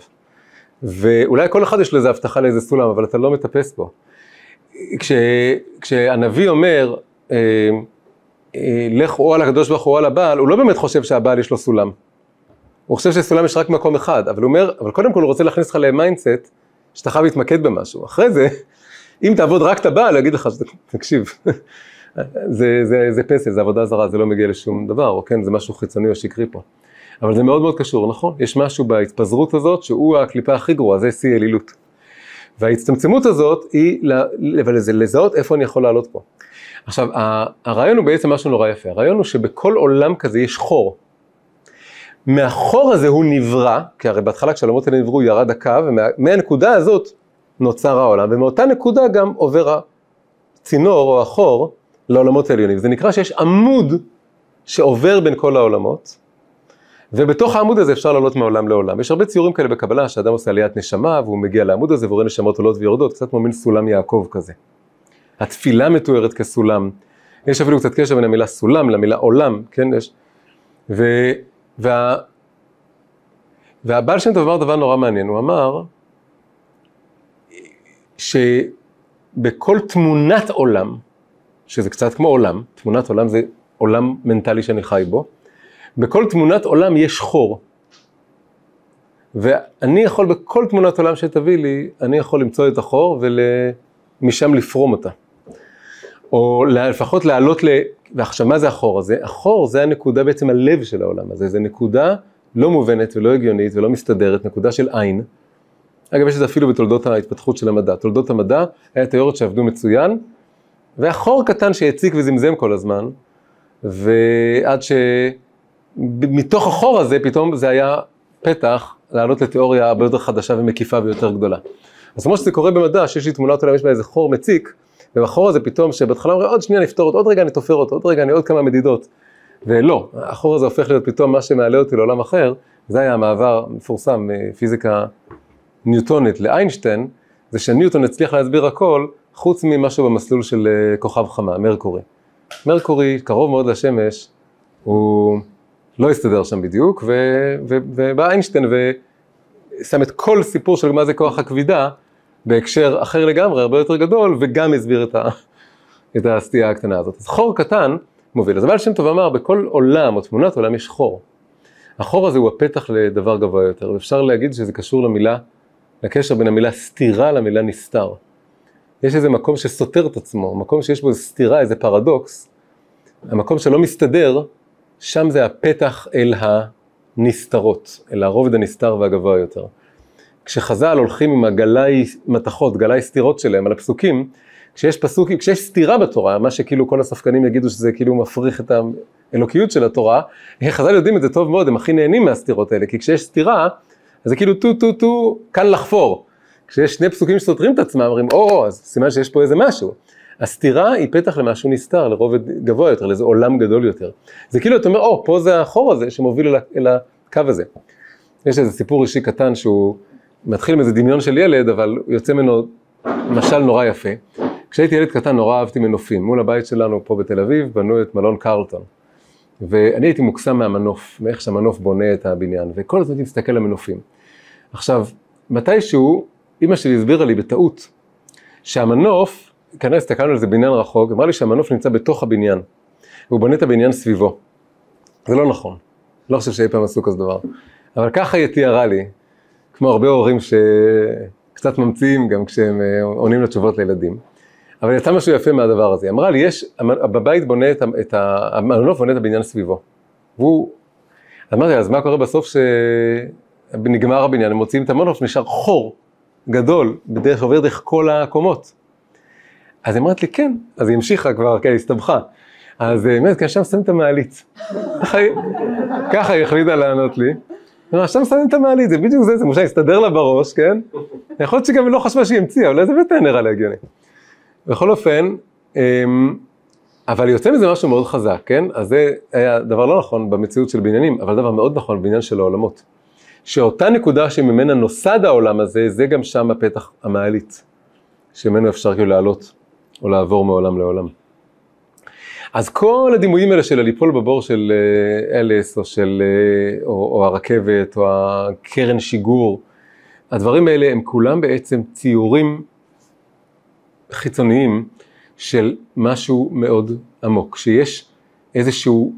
ואולי כל אחד יש לו איזה הבטחה לאיזה סולם, אבל אתה לא מטפס בו. כש, כשהנביא אומר, אה, אה, לך או על הקדוש ברוך הוא או על הבעל, הוא לא באמת חושב שהבעל יש לו סולם. הוא חושב שסולם יש רק מקום אחד, אבל הוא אומר, אבל קודם כל הוא רוצה להכניס אותך ל mindset, שאתה חייב להתמקד במשהו. אחרי זה, אם תעבוד רק את הבעל, יגיד לך, תקשיב, זה, זה, זה פסל, זה עבודה זרה, זה לא מגיע לשום דבר, או כן, זה משהו חיצוני או שקרי פה. אבל זה מאוד מאוד קשור, נכון? יש משהו בהתפזרות הזאת שהוא הקליפה הכי גרועה, זה שיא אלילות. וההצטמצמות הזאת היא לזהות איפה אני יכול לעלות פה. עכשיו, הרעיון הוא בעצם משהו נורא יפה, הרעיון הוא שבכל עולם כזה יש חור. מהחור הזה הוא נברא, כי הרי בהתחלה כשהעולמות האלה נבראו ירד הקו, ומהנקודה הזאת נוצר העולם, ומאותה נקודה גם עובר הצינור או החור לעולמות העליונים. זה נקרא שיש עמוד שעובר בין כל העולמות, ובתוך העמוד הזה אפשר לעלות מעולם לעולם. יש הרבה ציורים כאלה בקבלה, שאדם עושה עליית נשמה, והוא מגיע לעמוד הזה ורואה נשמות עולות ויורדות, קצת כמו מין סולם יעקב כזה. התפילה מתוארת כסולם. יש אפילו קצת קשר בין המילה סולם למילה עולם, כן? יש... ו... וה... והבעל שם טוב אמר דבר נורא מעניין, הוא אמר שבכל תמונת עולם, שזה קצת כמו עולם, תמונת עולם זה עולם מנטלי שאני חי בו, בכל תמונת עולם יש חור. ואני יכול בכל תמונת עולם שתביא לי, אני יכול למצוא את החור ומשם לפרום אותה. או לפחות לעלות ל... ועכשיו, מה זה החור הזה? החור זה הנקודה בעצם הלב של העולם הזה, זה נקודה לא מובנת ולא הגיונית ולא מסתדרת, נקודה של עין. אגב, יש את זה אפילו בתולדות ההתפתחות של המדע. תולדות המדע היה תיאוריות שעבדו מצוין, והיה חור קטן שהציק וזמזם כל הזמן, ועד שמתוך החור הזה פתאום זה היה פתח לעלות לתיאוריה הרבה יותר חדשה ומקיפה ויותר גדולה. אז כמו שזה קורה במדע, שיש לי תמונת עולם, יש בה איזה חור מציק, ובחור הזה פתאום, שבהתחלה אומרים, עוד שנייה נפתור אותו, עוד רגע אני תופר אותו, עוד רגע אני עוד כמה מדידות. ולא, החור הזה הופך להיות פתאום מה שמעלה אותי לעולם אחר, זה היה המעבר המפורסם מפיזיקה ניוטונית לאיינשטיין, זה שניוטון הצליח להסביר הכל, חוץ ממשהו במסלול של אה, כוכב חמה, מרקורי. מרקורי, קרוב מאוד לשמש, הוא לא הסתדר שם בדיוק, ובא איינשטיין ושם את כל סיפור של מה זה כוח הכבידה, בהקשר אחר לגמרי, הרבה יותר גדול, וגם הסביר את, ה, את הסטייה הקטנה הזאת. אז חור קטן מוביל. אז הבעל שם טוב אמר, בכל עולם או תמונת עולם יש חור. החור הזה הוא הפתח לדבר גבוה יותר, ואפשר להגיד שזה קשור למילה, לקשר בין המילה סתירה למילה נסתר. יש איזה מקום שסותר את עצמו, מקום שיש בו איזה סתירה, איזה פרדוקס, המקום שלא מסתדר, שם זה הפתח אל הנסתרות, אל הרובד הנסתר והגבוה יותר. כשחז"ל הולכים עם הגלאי מתכות, גלאי סתירות שלהם על הפסוקים, כשיש פסוקים, כשיש סתירה בתורה, מה שכאילו כל הספקנים יגידו שזה כאילו מפריך את האלוקיות של התורה, חז"ל יודעים את זה טוב מאוד, הם הכי נהנים מהסתירות האלה, כי כשיש סתירה, אז זה כאילו טו טו טו, קל לחפור. כשיש שני פסוקים שסותרים את עצמם, אומרים, או, אז סימן שיש פה איזה משהו. הסתירה היא פתח למשהו נסתר, לרובד גבוה יותר, לאיזה עולם גדול יותר. זה כאילו, אתה אומר, או, פה זה החור הזה שמוביל אל, אל הקו הזה. יש איזה סיפור אישי קטן שהוא מתחיל עם איזה דמיון של ילד, אבל יוצא ממנו משל נורא יפה. כשהייתי ילד קטן נורא אהבתי מנופים. מול הבית שלנו פה בתל אביב בנו את מלון קרלטון. ואני הייתי מוקסם מהמנוף, מאיך שהמנוף בונה את הבניין, וכל הזמן הייתי מסתכל על המנופים. עכשיו, מתישהו, אימא שלי הסבירה לי בטעות, שהמנוף, כנראה הסתכלנו על זה בניין רחוק, אמרה לי שהמנוף נמצא בתוך הבניין, והוא בונה את הבניין סביבו. זה לא נכון, לא חושב שאי פעם עשו כזה דבר. אבל ככה היא תיארה לי, כמו הרבה הורים שקצת ממציאים גם כשהם אה, עונים לתשובות לילדים. אבל יצא משהו יפה מהדבר הזה. אמרה לי, יש, בבית בונה את, את. המנוף בונה את הבניין סביבו. והוא, אמרתי, אז מה קורה בסוף שנגמר הבניין, הם מוציאים את המנוף, נשאר חור גדול, בדרך שעובר דרך כל הקומות. אז היא אמרת לי, כן. אז היא המשיכה כבר, כן, הסתבכה. אז היא אומרת, כן, שם שמים את המעלית. ככה היא החליטה לענות לי. אמרה, שם שמים את המעלית, זה בדיוק זה, זה מושג, הסתדר לה בראש, כן? יכול להיות שגם לא חשבה שהיא המציאה, אולי זה היה נראה לה הגיוני. בכל אופן, אמ, אבל יוצא מזה משהו מאוד חזק, כן? אז זה היה דבר לא נכון במציאות של בניינים, אבל דבר מאוד נכון בבניין של העולמות. שאותה נקודה שממנה נוסד העולם הזה, זה גם שם הפתח המעלית, שממנו אפשר כאילו לעלות או לעבור מעולם לעולם. אז כל הדימויים האלה של הליפול בבור של אה, אלס, או של, אה, או, או הרכבת, או הקרן שיגור, הדברים האלה הם כולם בעצם ציורים חיצוניים של משהו מאוד עמוק, שיש איזשהו,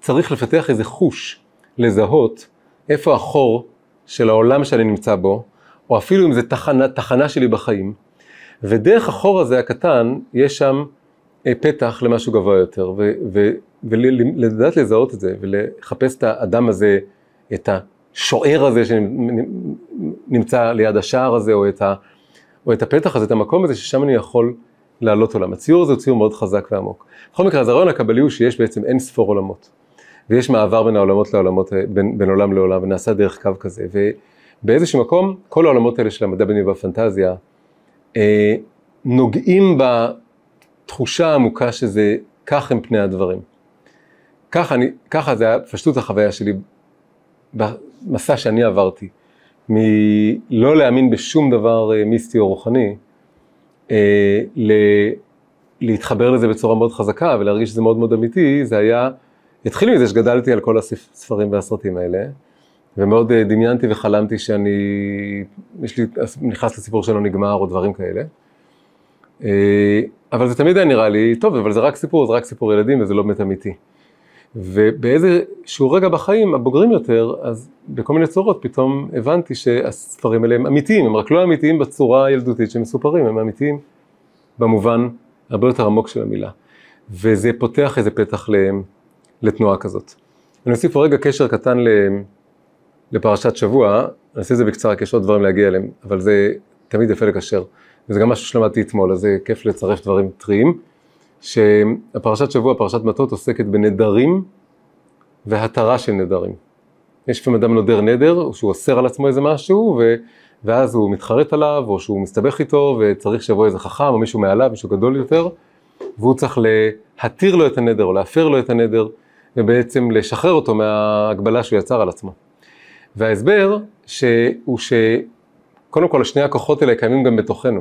צריך לפתח איזה חוש לזהות איפה החור של העולם שאני נמצא בו, או אפילו אם זה תחנה, תחנה שלי בחיים, ודרך החור הזה הקטן, יש שם פתח למשהו גבוה יותר, ולדעת לזהות את זה, ולחפש את האדם הזה, את השוער הזה שנמצא ליד השער הזה, או את, ה- או את הפתח הזה, את המקום הזה, ששם אני יכול לעלות עולם. הציור הזה הוא ציור מאוד חזק ועמוק. בכל מקרה, אז הרעיון הקבלי הוא שיש בעצם אין ספור עולמות. ויש מעבר בין העולמות לעולמות, בין, בין עולם לעולם, ונעשה דרך קו כזה. ובאיזשהו מקום, כל העולמות האלה של המדע בדיוני והפנטזיה, אה, נוגעים בתחושה העמוקה שזה, כך הם פני הדברים. ככה, אני, ככה זה היה פשטות החוויה שלי במסע שאני עברתי, מלא להאמין בשום דבר אה, מיסטי או רוחני, אה, ל, להתחבר לזה בצורה מאוד חזקה ולהרגיש שזה מאוד מאוד אמיתי, זה היה, התחיל מזה שגדלתי על כל הספרים והסרטים האלה, ומאוד אה, דמיינתי וחלמתי שאני, יש לי, נכנס לסיפור שלא נגמר או דברים כאלה. אבל זה תמיד היה נראה לי, טוב, אבל זה רק סיפור, זה רק סיפור ילדים וזה לא באמת אמיתי. ובאיזשהו רגע בחיים, הבוגרים יותר, אז בכל מיני צורות פתאום הבנתי שהספרים האלה הם אמיתיים, הם רק לא אמיתיים בצורה הילדותית שהם מסופרים, הם אמיתיים במובן הרבה יותר עמוק של המילה. וזה פותח איזה פתח לתנועה כזאת. אני אוסיף רגע קשר קטן לפרשת שבוע, אני אעשה את זה בקצרה, כי יש עוד דברים להגיע אליהם, אבל זה תמיד יפה לקשר. וזה גם משהו שלמדתי אתמול, אז זה כיף לצרף דברים טריים. שהפרשת שבוע, פרשת מטות, עוסקת בנדרים והתרה של נדרים. יש לפעמים אדם נודר נדר, או שהוא אוסר על עצמו איזה משהו, ו... ואז הוא מתחרט עליו, או שהוא מסתבך איתו, וצריך שיבוא איזה חכם, או מישהו מעליו, מישהו גדול יותר, והוא צריך להתיר לו את הנדר, או להפר לו את הנדר, ובעצם לשחרר אותו מההגבלה שהוא יצר על עצמו. וההסבר הוא שקודם כל, שני הכוחות האלה קיימים גם בתוכנו.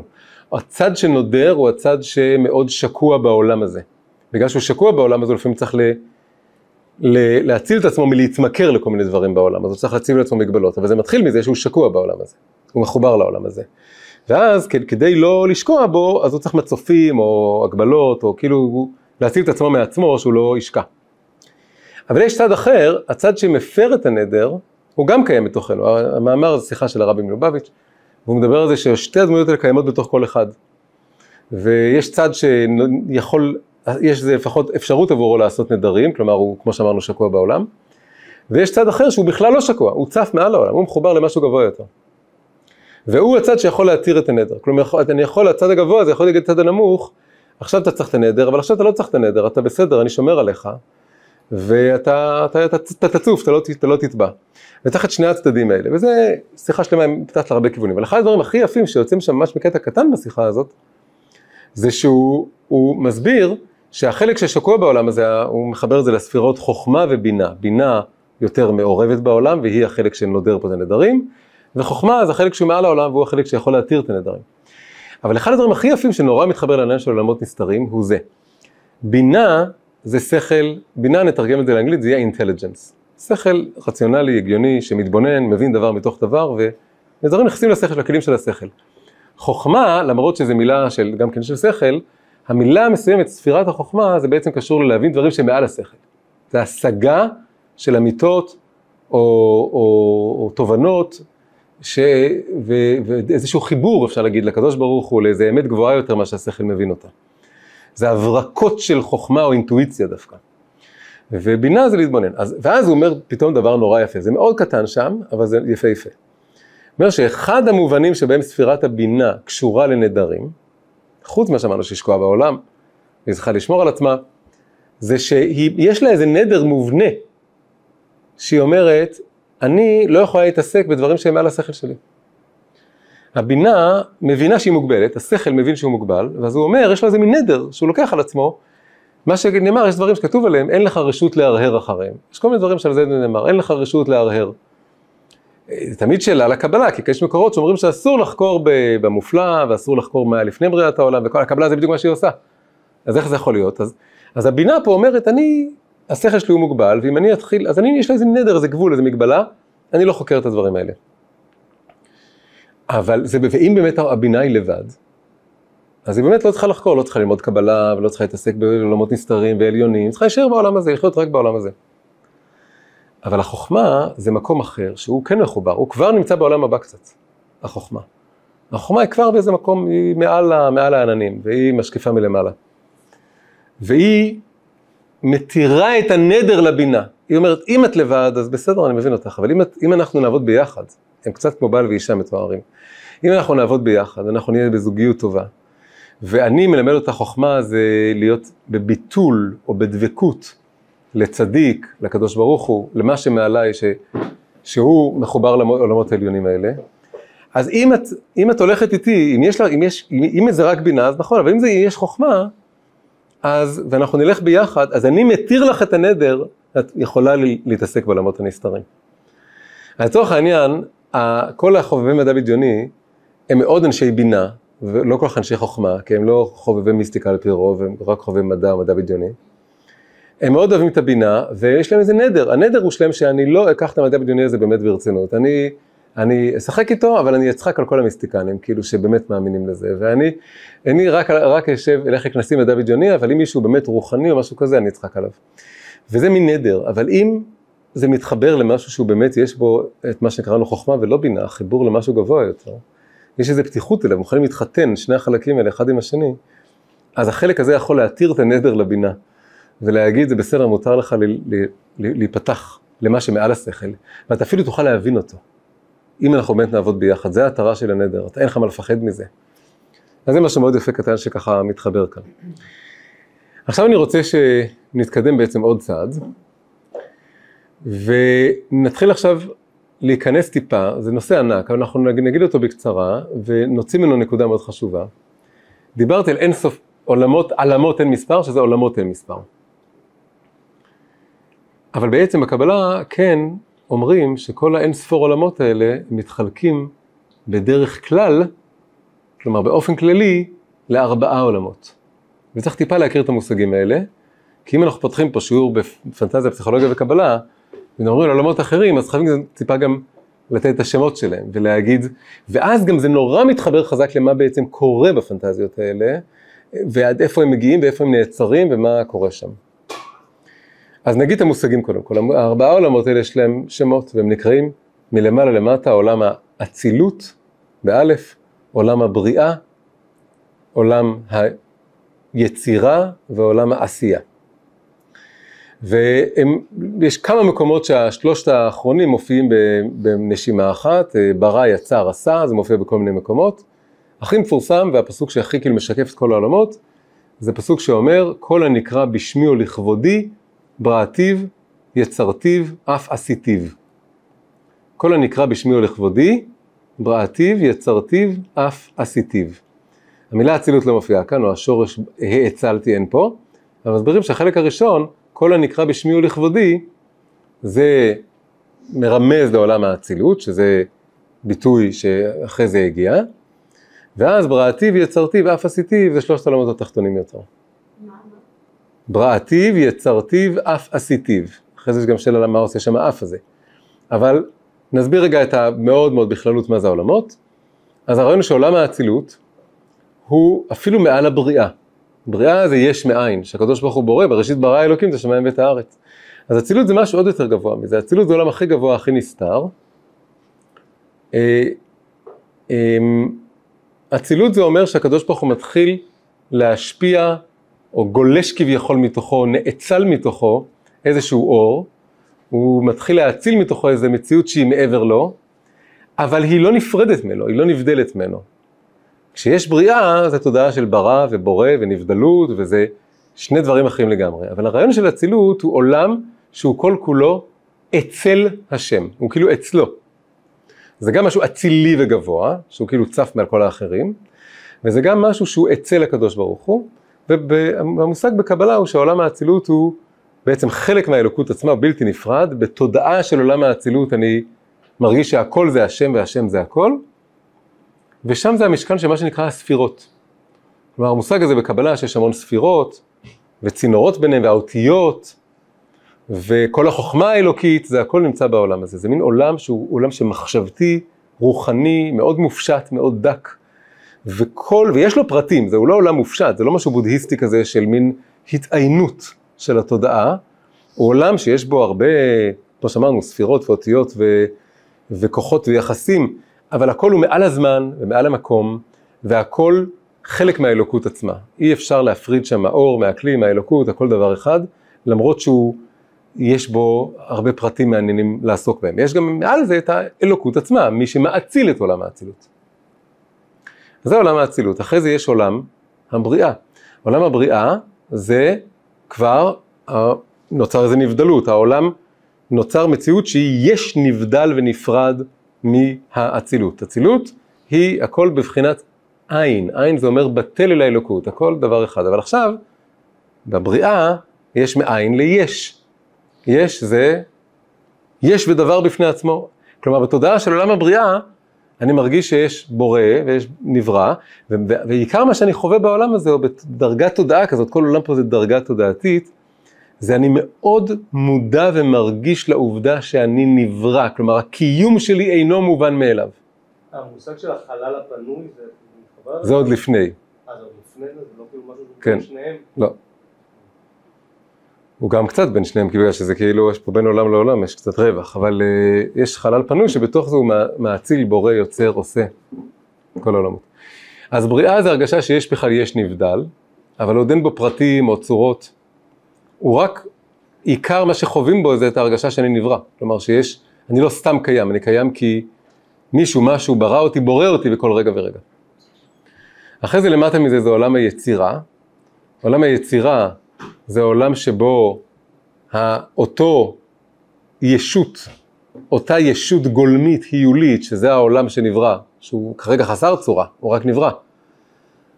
הצד שנודר הוא הצד שמאוד שקוע בעולם הזה. בגלל שהוא שקוע בעולם הזה, לפעמים צריך ל, ל, להציל את עצמו מלהתמכר לכל מיני דברים בעולם, אז הוא צריך להציב לעצמו מגבלות, אבל זה מתחיל מזה שהוא שקוע בעולם הזה, הוא מחובר לעולם הזה. ואז כדי לא לשקוע בו, אז הוא צריך מצופים או הגבלות, או כאילו להציל את עצמו מעצמו שהוא לא ישקע. אבל יש צד אחר, הצד שמפר את הנדר, הוא גם קיים בתוכנו. המאמר זה שיחה של הרבי מלובביץ', והוא מדבר על זה ששתי הדמויות האלה קיימות בתוך כל אחד. ויש צד שיכול, יש לפחות אפשרות עבורו לעשות נדרים, כלומר הוא, כמו שאמרנו, שקוע בעולם. ויש צד אחר שהוא בכלל לא שקוע, הוא צף מעל העולם, הוא מחובר למשהו גבוה יותר. והוא הצד שיכול להתיר את הנדר. כלומר, אני יכול, הצד הגבוה, זה יכול להגיד הצד הנמוך, עכשיו אתה צריך את הנדר, אבל עכשיו אתה לא צריך את הנדר, אתה בסדר, אני שומר עליך, ואתה אתה, אתה, אתה תצוף, אתה לא, אתה לא תטבע. וצריך את שני הצדדים האלה, וזה שיחה שלמה עם פתחת להרבה כיוונים. אבל אחד הדברים הכי יפים שיוצאים שם ממש מקטע קטן בשיחה הזאת, זה שהוא מסביר שהחלק ששקוע בעולם הזה, הוא מחבר את זה לספירות חוכמה ובינה. בינה יותר מעורבת בעולם, והיא החלק שנודר פה את הנדרים, וחוכמה זה החלק שהוא מעל העולם, והוא החלק שיכול להתיר את הנדרים. אבל אחד הדברים הכי יפים שנורא מתחבר לעניין של עולמות נסתרים, הוא זה. בינה זה שכל, בינה נתרגם את זה לאנגלית, זה יהיה אינטליג'נס. שכל רציונלי, הגיוני, שמתבונן, מבין דבר מתוך דבר, ודברים נכנסים לשכל, של של השכל. חוכמה, למרות שזו מילה של, גם כן של שכל, המילה המסוימת, ספירת החוכמה, זה בעצם קשור ללהבין דברים שמעל השכל. זה השגה של אמיתות או, או, או תובנות ש... ו... ואיזשהו חיבור, אפשר להגיד, לקדוש ברוך הוא, לאיזה אמת גבוהה יותר ממה שהשכל מבין אותה. זה הברקות של חוכמה או אינטואיציה דווקא. ובינה זה להתבונן. אז, ואז הוא אומר פתאום דבר נורא יפה, זה מאוד קטן שם, אבל זה יפהפה. הוא אומר שאחד המובנים שבהם ספירת הבינה קשורה לנדרים, חוץ ממה שאמרנו שהיא שקועה בעולם, והיא צריכה לשמור על עצמה, זה שיש לה איזה נדר מובנה, שהיא אומרת, אני לא יכולה להתעסק בדברים שהם מעל השכל שלי. הבינה מבינה שהיא מוגבלת, השכל מבין שהוא מוגבל, ואז הוא אומר, יש לו איזה מין נדר שהוא לוקח על עצמו, מה שנאמר, יש דברים שכתוב עליהם, אין לך רשות להרהר אחריהם. יש כל מיני דברים שעל זה נאמר, אין לך רשות להרהר. זה תמיד שאלה לקבלה, כי יש מקורות שאומרים שאסור לחקור במופלא, ואסור לחקור מה לפני בריאת העולם, וכל הקבלה זה בדיוק מה שהיא עושה. אז איך זה יכול להיות? אז, אז הבינה פה אומרת, אני, השכל שלי הוא מוגבל, ואם אני אתחיל, אז אני, יש לי איזה נדר, איזה גבול, איזה מגבלה, אני לא חוקר את הדברים האלה. אבל זה, ואם באמת הבינה היא לבד, אז היא באמת לא צריכה לחקור, לא צריכה ללמוד קבלה, ולא צריכה להתעסק בעולמות נסתרים ועליונים, צריכה להישאר בעולם הזה, לחיות רק בעולם הזה. אבל החוכמה זה מקום אחר, שהוא כן מחובר, הוא כבר נמצא בעולם הבא קצת, החוכמה. החוכמה היא כבר באיזה מקום, היא מעל, מעל העננים, והיא משקיפה מלמעלה. והיא מתירה את הנדר לבינה. היא אומרת, אם את לבד, אז בסדר, אני מבין אותך, אבל אם, את, אם אנחנו נעבוד ביחד, הם קצת כמו בעל ואישה מתוארים. אם אנחנו נעבוד ביחד, אנחנו נהיה בזוגיות טובה, ואני מלמד אותה חוכמה זה להיות בביטול או בדבקות לצדיק, לקדוש ברוך הוא, למה שמעליי, ש, שהוא מחובר לעולמות העליונים האלה. אז אם את, אם את הולכת איתי, אם יש לה, אם יש, אם זה רק בינה, אז נכון, אבל אם זה יש חוכמה, אז, ואנחנו נלך ביחד, אז אני מתיר לך את הנדר, את יכולה להתעסק בעולמות הנסתרים. לצורך העניין, כל החובבי מדע בדיוני הם מאוד אנשי בינה, ולא כל כך אנשי חוכמה, כי הם לא חובבי מיסטיקה על פי רוב, הם רק חובבי מדע מדע בדיוני. הם מאוד אוהבים את הבינה, ויש להם איזה נדר. הנדר הוא שלהם שאני לא אקח את המדע הבדיוני הזה באמת ברצינות. אני, אני אשחק איתו, אבל אני אצחק על כל המיסטיקנים, כאילו שבאמת מאמינים לזה. ואני אני רק, רק אשב, אלך לכנסים מדע בדיוני, אבל אם מישהו באמת רוחני או משהו כזה, אני אצחק עליו. וזה מין נדר, אבל אם זה מתחבר למשהו שהוא באמת, יש בו את מה שקראנו חוכמה ולא בינה, חיבור למשהו גבוה יותר. יש איזו פתיחות אליו, מוכנים להתחתן, שני החלקים האלה, אחד עם השני, אז החלק הזה יכול להתיר את הנדר לבינה, ולהגיד, זה בסדר, מותר לך להיפתח למה שמעל השכל, ואתה אפילו תוכל להבין אותו, אם אנחנו באמת נעבוד ביחד, זה ההתרה של הנדר, אתה אין לך מה לפחד מזה. אז זה משהו מאוד יפה קטן שככה מתחבר כאן. עכשיו אני רוצה שנתקדם בעצם עוד צעד, ונתחיל עכשיו להיכנס טיפה, זה נושא ענק, אבל אנחנו נגיד אותו בקצרה, ונוציא ממנו נקודה מאוד חשובה. דיברתי על אין סוף עולמות, עלמות אין מספר, שזה עולמות אין מספר. אבל בעצם בקבלה כן אומרים שכל האין ספור עולמות האלה מתחלקים בדרך כלל, כלומר באופן כללי, לארבעה עולמות. וצריך טיפה להכיר את המושגים האלה, כי אם אנחנו פותחים פה שיעור בפנטזיה, פסיכולוגיה וקבלה, ומדברים על עולמות אחרים, אז חייבים טיפה גם לתת את השמות שלהם, ולהגיד, ואז גם זה נורא מתחבר חזק למה בעצם קורה בפנטזיות האלה, ועד איפה הם מגיעים ואיפה הם נעצרים ומה קורה שם. אז נגיד את המושגים קודם כל, הארבעה עולמות האלה יש להם שמות, והם נקראים מלמעלה למטה, עולם האצילות, באלף, עולם הבריאה, עולם היצירה ועולם העשייה. ויש כמה מקומות שהשלושת האחרונים מופיעים בנשימה אחת, אה, ברא, יצר, עשה, זה מופיע בכל מיני מקומות. הכי מפורסם והפסוק שהכי כאילו משקף את כל העולמות, זה פסוק שאומר, כל הנקרא בשמי או לכבודי, בראתיו, יצרתיו, אף עשיתיו. כל הנקרא בשמי או לכבודי, בראתיו, יצרתיו, אף עשיתיו. המילה אצילות לא מופיעה כאן, או השורש האצלתי אין פה, אבל מסבירים שהחלק הראשון, כל הנקרא בשמי ולכבודי, זה מרמז לעולם האצילות, שזה ביטוי שאחרי זה הגיע, ואז בראתיו, יצרתיו, אף עשיתיו, זה שלושת העולמות התחתונים יותר. בראתיו, יצרתיו, אף עשיתיו. אחרי זה יש גם שאלה למה עושה שם האף הזה. אבל נסביר רגע את המאוד מאוד בכללות מה זה העולמות. אז הרעיון הוא שעולם האצילות הוא אפילו מעל הבריאה. בריאה זה יש מאין, שהקדוש ברוך הוא בורא, בראשית ברא אלוקים את השמיים ואת הארץ. אז אצילות זה משהו עוד יותר גבוה מזה, אצילות זה עולם הכי גבוה, הכי נסתר. אה, אמ, אצילות זה אומר שהקדוש ברוך הוא מתחיל להשפיע, או גולש כביכול מתוכו, נאצל מתוכו איזשהו אור, הוא מתחיל להאציל מתוכו איזו מציאות שהיא מעבר לו, אבל היא לא נפרדת ממנו, היא לא נבדלת ממנו. כשיש בריאה, זה תודעה של ברא ובורא ונבדלות, וזה שני דברים אחרים לגמרי. אבל הרעיון של אצילות הוא עולם שהוא כל כולו אצל השם, הוא כאילו אצלו. זה גם משהו אצילי וגבוה, שהוא כאילו צף מעל כל האחרים, וזה גם משהו שהוא אצל הקדוש ברוך הוא, והמושג בקבלה הוא שעולם האצילות הוא בעצם חלק מהאלוקות עצמה, הוא בלתי נפרד, בתודעה של עולם האצילות אני מרגיש שהכל זה השם והשם זה הכל, ושם זה המשכן של מה שנקרא הספירות. כלומר המושג הזה בקבלה שיש המון ספירות, וצינורות ביניהם, והאותיות, וכל החוכמה האלוקית, זה הכל נמצא בעולם הזה. זה מין עולם שהוא עולם שמחשבתי, רוחני, מאוד מופשט, מאוד דק. וכל, ויש לו פרטים, זהו לא עולם מופשט, זה לא משהו בודהיסטי כזה של מין התעיינות של התודעה, הוא עולם שיש בו הרבה, כמו שאמרנו, ספירות ואותיות ו, וכוחות ויחסים, אבל הכל הוא מעל הזמן ומעל המקום, והכל חלק מהאלוקות עצמה. אי אפשר להפריד שם האור מהכלי, מהאלוקות, הכל דבר אחד, למרות שהוא, יש בו הרבה פרטים מעניינים לעסוק בהם. יש גם מעל זה את האלוקות עצמה, מי שמאציל את עולם האצילות. זה עולם האצילות. אחרי זה יש עולם הבריאה. עולם הבריאה זה כבר נוצר איזה נבדלות, העולם נוצר מציאות שהיא יש נבדל ונפרד מהאצילות. אצילות היא הכל בבחינת עין, עין זה אומר בטל אל האלוקות, הכל דבר אחד, אבל עכשיו בבריאה יש מאין ליש. יש זה יש ודבר בפני עצמו. כלומר בתודעה של עולם הבריאה אני מרגיש שיש בורא ויש נברא, ועיקר מה שאני חווה בעולם הזה, או בדרגת תודעה כזאת, כל עולם פה זה דרגה תודעתית, זה אני מאוד מודע ומרגיש לעובדה שאני נברא, כלומר הקיום שלי אינו מובן מאליו. המושג של החלל הפנוי זה? זה עוד לפני. זה עוד לפני זה? זה לא כאילו משהו כן. בין שניהם? לא. הוא גם קצת בין שניהם, כי בגלל שזה כאילו, יש פה בין עולם לעולם, יש קצת רווח, אבל uh, יש חלל פנוי שבתוך זה הוא מאציל, בורא, יוצר, עושה, כל העולמות. אז בריאה זה הרגשה שיש בכלל יש נבדל, אבל עוד אין בו פרטים או צורות. הוא רק, עיקר מה שחווים בו זה את ההרגשה שאני נברא. כלומר שיש, אני לא סתם קיים, אני קיים כי מישהו, משהו ברא אותי, בורא אותי בכל רגע ורגע. אחרי זה למטה מזה זה עולם היצירה. עולם היצירה זה עולם שבו אותו ישות, אותה ישות גולמית, היולית, שזה העולם שנברא, שהוא כרגע חסר צורה, הוא רק נברא.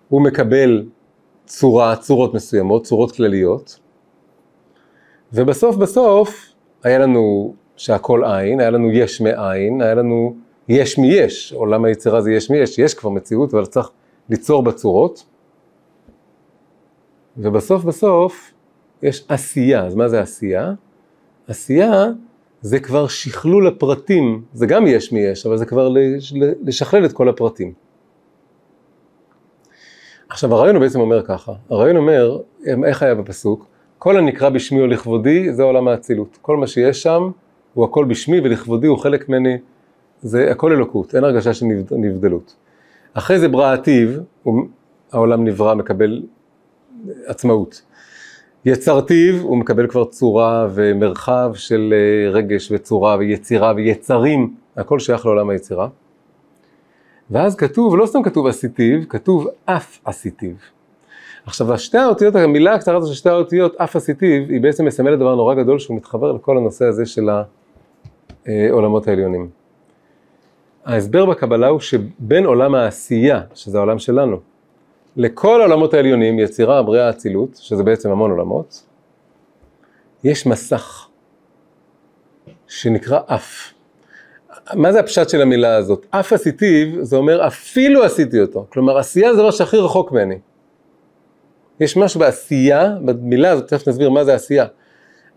הוא מקבל צורה, צורות מסוימות, צורות כלליות, ובסוף בסוף היה לנו שהכל עין, היה לנו יש מאין, היה לנו יש מיש, עולם היצירה זה יש מיש, יש כבר מציאות, אבל צריך ליצור בצורות. ובסוף בסוף יש עשייה, אז מה זה עשייה? עשייה זה כבר שכלול הפרטים, זה גם יש מיש, אבל זה כבר לשכלל את כל הפרטים. עכשיו הרעיון הוא בעצם אומר ככה, הרעיון אומר, איך היה בפסוק? כל הנקרא בשמי או לכבודי זה עולם האצילות. כל מה שיש שם הוא הכל בשמי ולכבודי הוא חלק ממני, זה הכל אלוקות, אין הרגשה של נבדלות. אחרי זה בראתיו, העולם נברא, מקבל עצמאות. יצרתיו, הוא מקבל כבר צורה ומרחב של אה, רגש וצורה ויצירה ויצרים, הכל שייך לעולם היצירה. ואז כתוב, לא סתם כתוב עשיתיו, כתוב אף עשיתיו. עכשיו, השתי האותיות, המילה הקצרה הזו של שתי האותיות, אף עשיתיו, היא בעצם מסמלת דבר נורא גדול שהוא מתחבר לכל הנושא הזה של העולמות העליונים. ההסבר בקבלה הוא שבין עולם העשייה, שזה העולם שלנו, לכל העולמות העליונים, יצירה, בריאה, אצילות, שזה בעצם המון עולמות, יש מסך שנקרא אף. מה זה הפשט של המילה הזאת? אף עשיתיו, זה אומר אפילו עשיתי אותו. כלומר, עשייה זה דבר שהכי רחוק ממני. יש משהו בעשייה, במילה הזאת, תכף נסביר מה זה עשייה,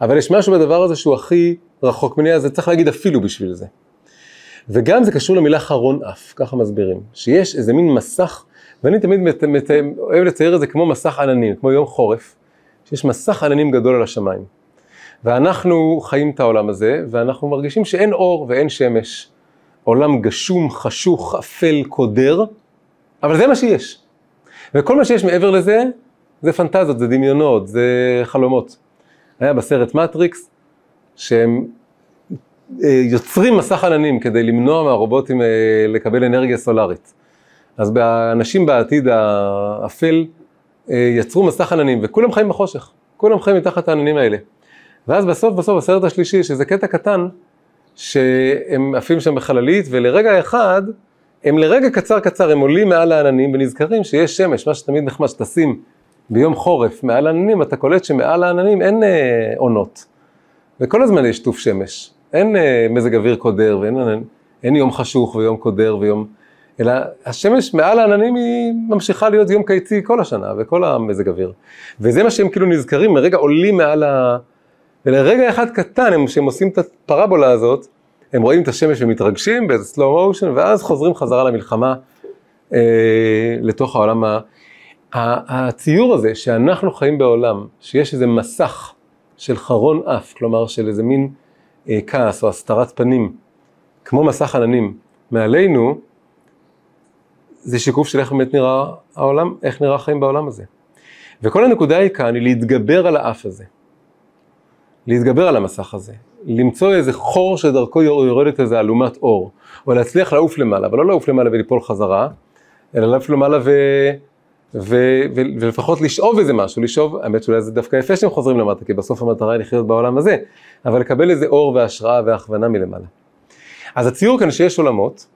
אבל יש משהו בדבר הזה שהוא הכי רחוק ממני, אז צריך להגיד אפילו בשביל זה. וגם זה קשור למילה חרון אף, ככה מסבירים, שיש איזה מין מסך, ואני תמיד מת, מת, אוהב לצייר את זה כמו מסך עננים, כמו יום חורף, שיש מסך עננים גדול על השמיים. ואנחנו חיים את העולם הזה, ואנחנו מרגישים שאין אור ואין שמש, עולם גשום, חשוך, אפל, קודר, אבל זה מה שיש. וכל מה שיש מעבר לזה, זה פנטזיות, זה דמיונות, זה חלומות. היה בסרט מטריקס, שהם אה, יוצרים מסך עננים כדי למנוע מהרובוטים אה, לקבל אנרגיה סולארית. אז אנשים בעתיד האפל אה, יצרו מסך עננים, וכולם חיים בחושך, כולם חיים מתחת העננים האלה. ואז בסוף בסוף בסרט השלישי, שזה קטע קטן, שהם עפים שם בחללית, ולרגע אחד, הם לרגע קצר קצר, הם עולים מעל העננים ונזכרים שיש שמש, מה שתמיד נחמד, שתשים ביום חורף מעל העננים, אתה קולט שמעל העננים אין אה, עונות. וכל הזמן יש שטוף שמש. אין אה, מזג אוויר קודר, ואין אין, אין יום חשוך ויום קודר ויום... אלא השמש מעל העננים היא ממשיכה להיות יום קיצי כל השנה וכל המזג אוויר. וזה מה שהם כאילו נזכרים, לרגע עולים מעל ה... ולרגע אחד קטן, הם, כשהם עושים את הפרבולה הזאת, הם רואים את השמש ומתרגשים באיזה slow motion, ואז חוזרים חזרה למלחמה אה, לתוך העולם ה... הציור הזה שאנחנו חיים בעולם, שיש איזה מסך של חרון אף, כלומר של איזה מין אה, כעס או הסתרת פנים, כמו מסך עננים, מעלינו, זה שיקוף של איך באמת נראה העולם, איך נראה החיים בעולם הזה. וכל הנקודה היא כאן היא להתגבר על האף הזה. להתגבר על המסך הזה, למצוא איזה חור שדרכו יורדת איזה אלומת אור, או להצליח לעוף למעלה, אבל לא לעוף למעלה וליפול חזרה, אלא לעוף למעלה ו... ו... ו... ולפחות לשאוב איזה משהו, לשאוב, האמת שאולי זה דווקא יפה שהם חוזרים למטה, כי בסוף המטרה היא לחיות בעולם הזה, אבל לקבל איזה אור והשראה והכוונה מלמעלה. אז הציור כאן שיש עולמות,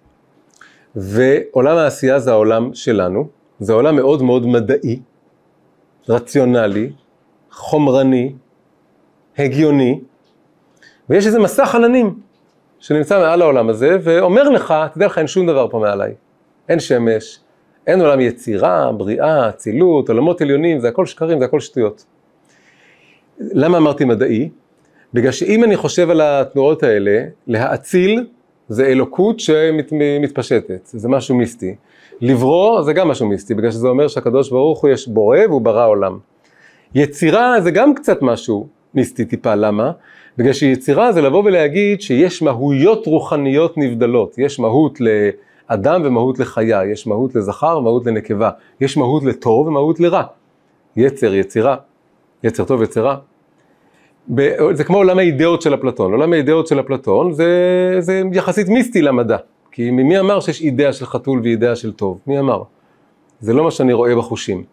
ועולם העשייה זה העולם שלנו, זה עולם מאוד מאוד מדעי, רציונלי, חומרני, הגיוני, ויש איזה מסך עננים שנמצא מעל העולם הזה, ואומר לך, תדע לך, אין שום דבר פה מעליי. אין שמש, אין עולם יצירה, בריאה, אצילות, עולמות עליונים, זה הכל שקרים, זה הכל שטויות. למה אמרתי מדעי? בגלל שאם אני חושב על התנועות האלה, להאציל זה אלוקות שמתפשטת, זה משהו מיסטי. לברוא זה גם משהו מיסטי, בגלל שזה אומר שהקדוש ברוך הוא יש בורא והוא ברא עולם. יצירה זה גם קצת משהו מיסטי טיפה, למה? בגלל שיצירה זה לבוא ולהגיד שיש מהויות רוחניות נבדלות, יש מהות לאדם ומהות לחיה, יש מהות לזכר ומהות לנקבה, יש מהות לטוב ומהות לרע. יצר, יצירה, יצר טוב, יצירה. זה כמו עולם האידאות של אפלטון, עולם האידאות של אפלטון זה, זה יחסית מיסטי למדע, כי מי אמר שיש אידאה של חתול ואידאה של טוב? מי אמר? זה לא מה שאני רואה בחושים.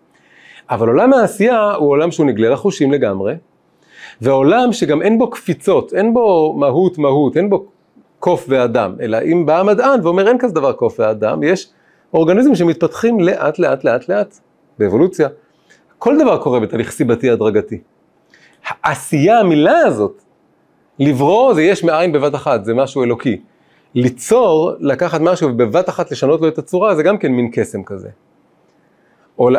אבל עולם העשייה הוא עולם שהוא נגלה לחושים לגמרי, ועולם שגם אין בו קפיצות, אין בו מהות מהות, אין בו קוף ואדם, אלא אם בא המדען ואומר אין כזה דבר קוף ואדם, יש אורגניזמים שמתפתחים לאט לאט לאט לאט, באבולוציה. כל דבר קורה בתהליך סיבתי הדרגתי. העשייה, המילה הזאת, לברוא זה יש מאין בבת אחת, זה משהו אלוקי. ליצור, לקחת משהו ובבת אחת לשנות לו את הצורה, זה גם כן מין קסם כזה. או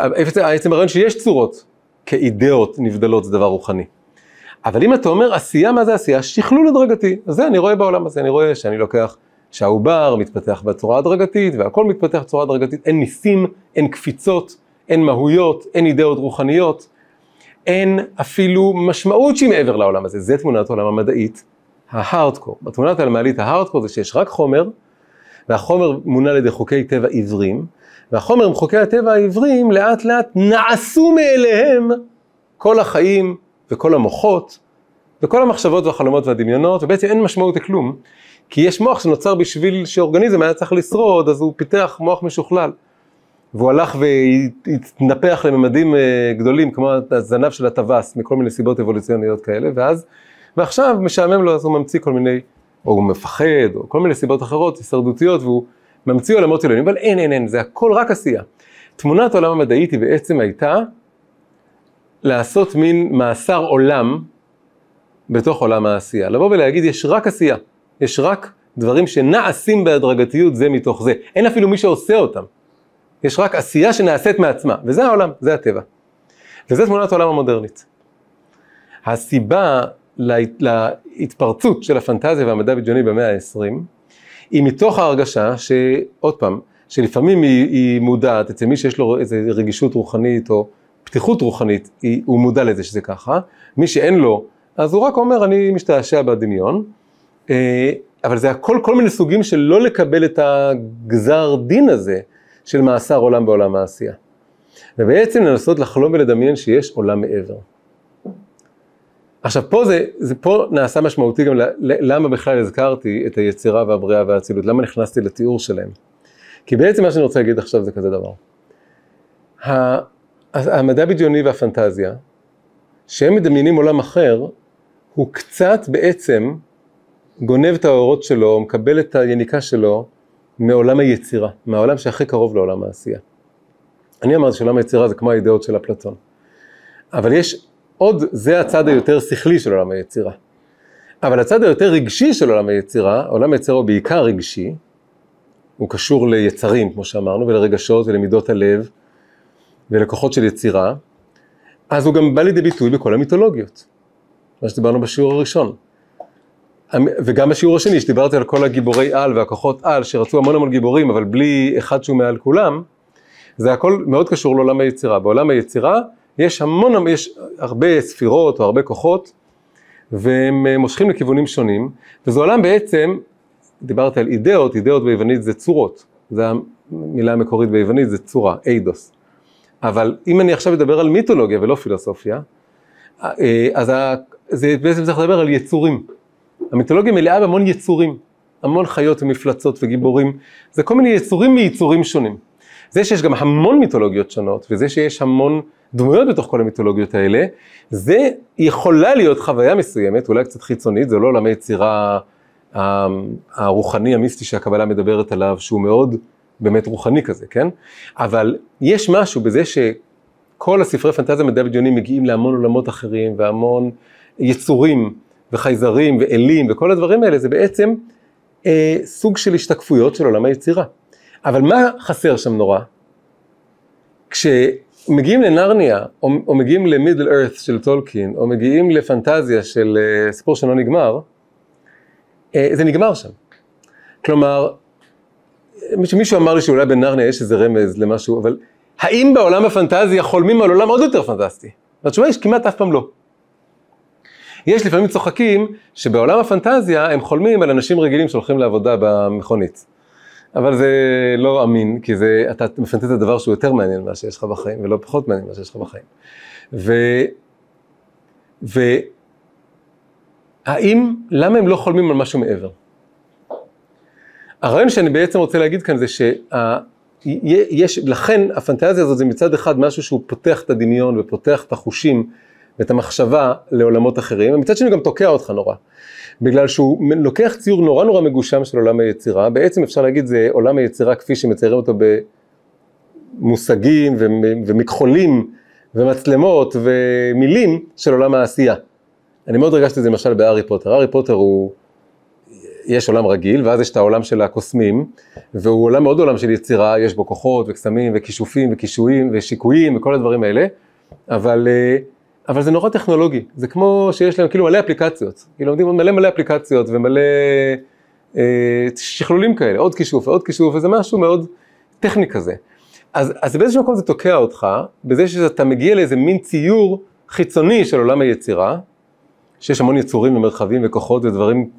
עצם הרעיון שיש צורות, כאידאות נבדלות זה דבר רוחני. אבל אם אתה אומר עשייה, מה זה עשייה? שכלול הדרגתי. אז זה אני רואה בעולם הזה, אני רואה שאני לוקח שהעובר מתפתח בצורה הדרגתית, והכל מתפתח בצורה הדרגתית, אין ניסים, אין קפיצות, אין מהויות, אין אידאות רוחניות, אין אפילו משמעות שהיא מעבר לעולם הזה. זה תמונת העולם המדעית, ההארדקור. בתמונת המעלית ההארדקור זה שיש רק חומר, והחומר מונה על ידי חוקי טבע עיוורים, והחומר עם חוקי הטבע העיוורים לאט לאט נעשו מאליהם כל החיים, וכל המוחות, וכל המחשבות והחלומות והדמיונות, ובעצם אין משמעות לכלום, כי יש מוח שנוצר בשביל שאורגניזם היה צריך לשרוד, אז הוא פיתח מוח משוכלל. והוא הלך והתנפח לממדים אה, גדולים, כמו הזנב של הטווס, מכל מיני סיבות אבולוציוניות כאלה, ואז, ועכשיו משעמם לו, אז הוא ממציא כל מיני, או הוא מפחד, או כל מיני סיבות אחרות, הישרדותיות, והוא ממציא עולמות עליונים, אבל אין, אין, אין, זה הכל רק עשייה. תמונת העולם המדעית היא בעצם הייתה לעשות מין מאסר עולם בתוך עולם העשייה. לבוא ולהגיד, יש רק עשייה, יש רק דברים שנעשים בהדרגתיות זה מתוך זה. אין אפילו מי שעושה אותם. יש רק עשייה שנעשית מעצמה, וזה העולם, זה הטבע. וזה תמונת העולם המודרנית. הסיבה לה, להתפרצות של הפנטזיה והמדע בדיוני במאה ה-20, היא מתוך ההרגשה שעוד פעם, שלפעמים היא, היא מודעת אצל מי שיש לו איזו רגישות רוחנית או פתיחות רוחנית, הוא מודע לזה שזה ככה, מי שאין לו, אז הוא רק אומר אני משתעשע בדמיון. אה, אבל זה הכל כל מיני סוגים של לא לקבל את הגזר דין הזה של מאסר עולם בעולם העשייה. ובעצם לנסות לחלום ולדמיין שיש עולם מעבר. עכשיו פה זה, זה פה נעשה משמעותי גם למה בכלל הזכרתי את היצירה והבריאה והאצילות, למה נכנסתי לתיאור שלהם. כי בעצם מה שאני רוצה להגיד עכשיו זה כזה דבר. המדע בדיוני והפנטזיה, שהם מדמיינים עולם אחר, הוא קצת בעצם גונב את האורות שלו, מקבל את היניקה שלו מעולם היצירה, מהעולם שהכי קרוב לעולם העשייה. אני אמרתי שעולם היצירה זה כמו האידאות של אפלטון. אבל יש עוד, זה הצד היותר שכלי של עולם היצירה. אבל הצד היותר רגשי של עולם היצירה, עולם היצירה הוא בעיקר רגשי, הוא קשור ליצרים, כמו שאמרנו, ולרגשות ולמידות הלב ולכוחות של יצירה, אז הוא גם בא לידי ביטוי בכל המיתולוגיות, מה שדיברנו בשיעור הראשון. וגם בשיעור השני, שדיברתי על כל הגיבורי על והכוחות על, שרצו המון המון גיבורים, אבל בלי אחד שהוא מעל כולם, זה הכל מאוד קשור לעולם היצירה. בעולם היצירה יש המון, יש הרבה ספירות או הרבה כוחות, והם אה, מושכים לכיוונים שונים, וזה עולם בעצם, דיברתי על אידאות, אידאות ביוונית זה צורות, זו המילה המקורית ביוונית, זה צורה, איידוס. אבל אם אני עכשיו אדבר על מיתולוגיה ולא פילוסופיה, אה, אז זה בעצם צריך לדבר על יצורים. המיתולוגיה מלאה בהמון יצורים, המון חיות ומפלצות וגיבורים, זה כל מיני יצורים מיצורים שונים. זה שיש גם המון מיתולוגיות שונות, וזה שיש המון דמויות בתוך כל המיתולוגיות האלה, זה יכולה להיות חוויה מסוימת, אולי קצת חיצונית, זה לא עולם היצירה הרוחני המיסטי שהקבלה מדברת עליו, שהוא מאוד באמת רוחני כזה, כן? אבל יש משהו בזה שכל הספרי פנטזיה מדע בדיוני מגיעים להמון עולמות אחרים והמון יצורים וחייזרים ואלים וכל הדברים האלה, זה בעצם אה, סוג של השתקפויות של עולם היצירה. אבל מה חסר שם נורא? כשמגיעים לנרניה, או, או מגיעים למידל ארת של טולקין, או מגיעים לפנטזיה של uh, סיפור שלא נגמר, uh, זה נגמר שם. כלומר, מישהו אמר לי שאולי בנרניה יש איזה רמז למשהו, אבל האם בעולם הפנטזיה חולמים על עולם עוד יותר פנטסטי? והתשובה היא שכמעט אף פעם לא. יש לפעמים צוחקים שבעולם הפנטזיה הם חולמים על אנשים רגילים שהולכים לעבודה במכונית. אבל זה לא אמין, כי זה, אתה מפנטז את הדבר שהוא יותר מעניין ממה שיש לך בחיים, ולא פחות מעניין ממה שיש לך בחיים. ו... והאם, למה הם לא חולמים על משהו מעבר? הרעיון שאני בעצם רוצה להגיד כאן זה שיש, לכן הפנטזיה הזאת זה מצד אחד משהו שהוא פותח את הדמיון ופותח את החושים ואת המחשבה לעולמות אחרים, ומצד שני גם תוקע אותך נורא. בגלל שהוא לוקח ציור נורא נורא מגושם של עולם היצירה, בעצם אפשר להגיד זה עולם היצירה כפי שמציירים אותו במושגים ומכחולים ומצלמות ומילים של עולם העשייה. אני מאוד הרגשתי את זה למשל בארי פוטר, הארי פוטר הוא, יש עולם רגיל ואז יש את העולם של הקוסמים והוא עולם מאוד עולם של יצירה, יש בו כוחות וקסמים וכישופים וקישואים ושיקויים וכל הדברים האלה, אבל uh, אבל זה נורא טכנולוגי, זה כמו שיש להם כאילו מלא אפליקציות, כאילו לומדים מלא מלא אפליקציות ומלא אה, שכלולים כאלה, עוד כישוף ועוד כישוף, וזה משהו מאוד טכני כזה. אז, אז באיזשהו מקום זה תוקע אותך, בזה שאתה מגיע לאיזה מין ציור חיצוני של עולם היצירה, שיש המון יצורים ומרחבים וכוחות ודברים,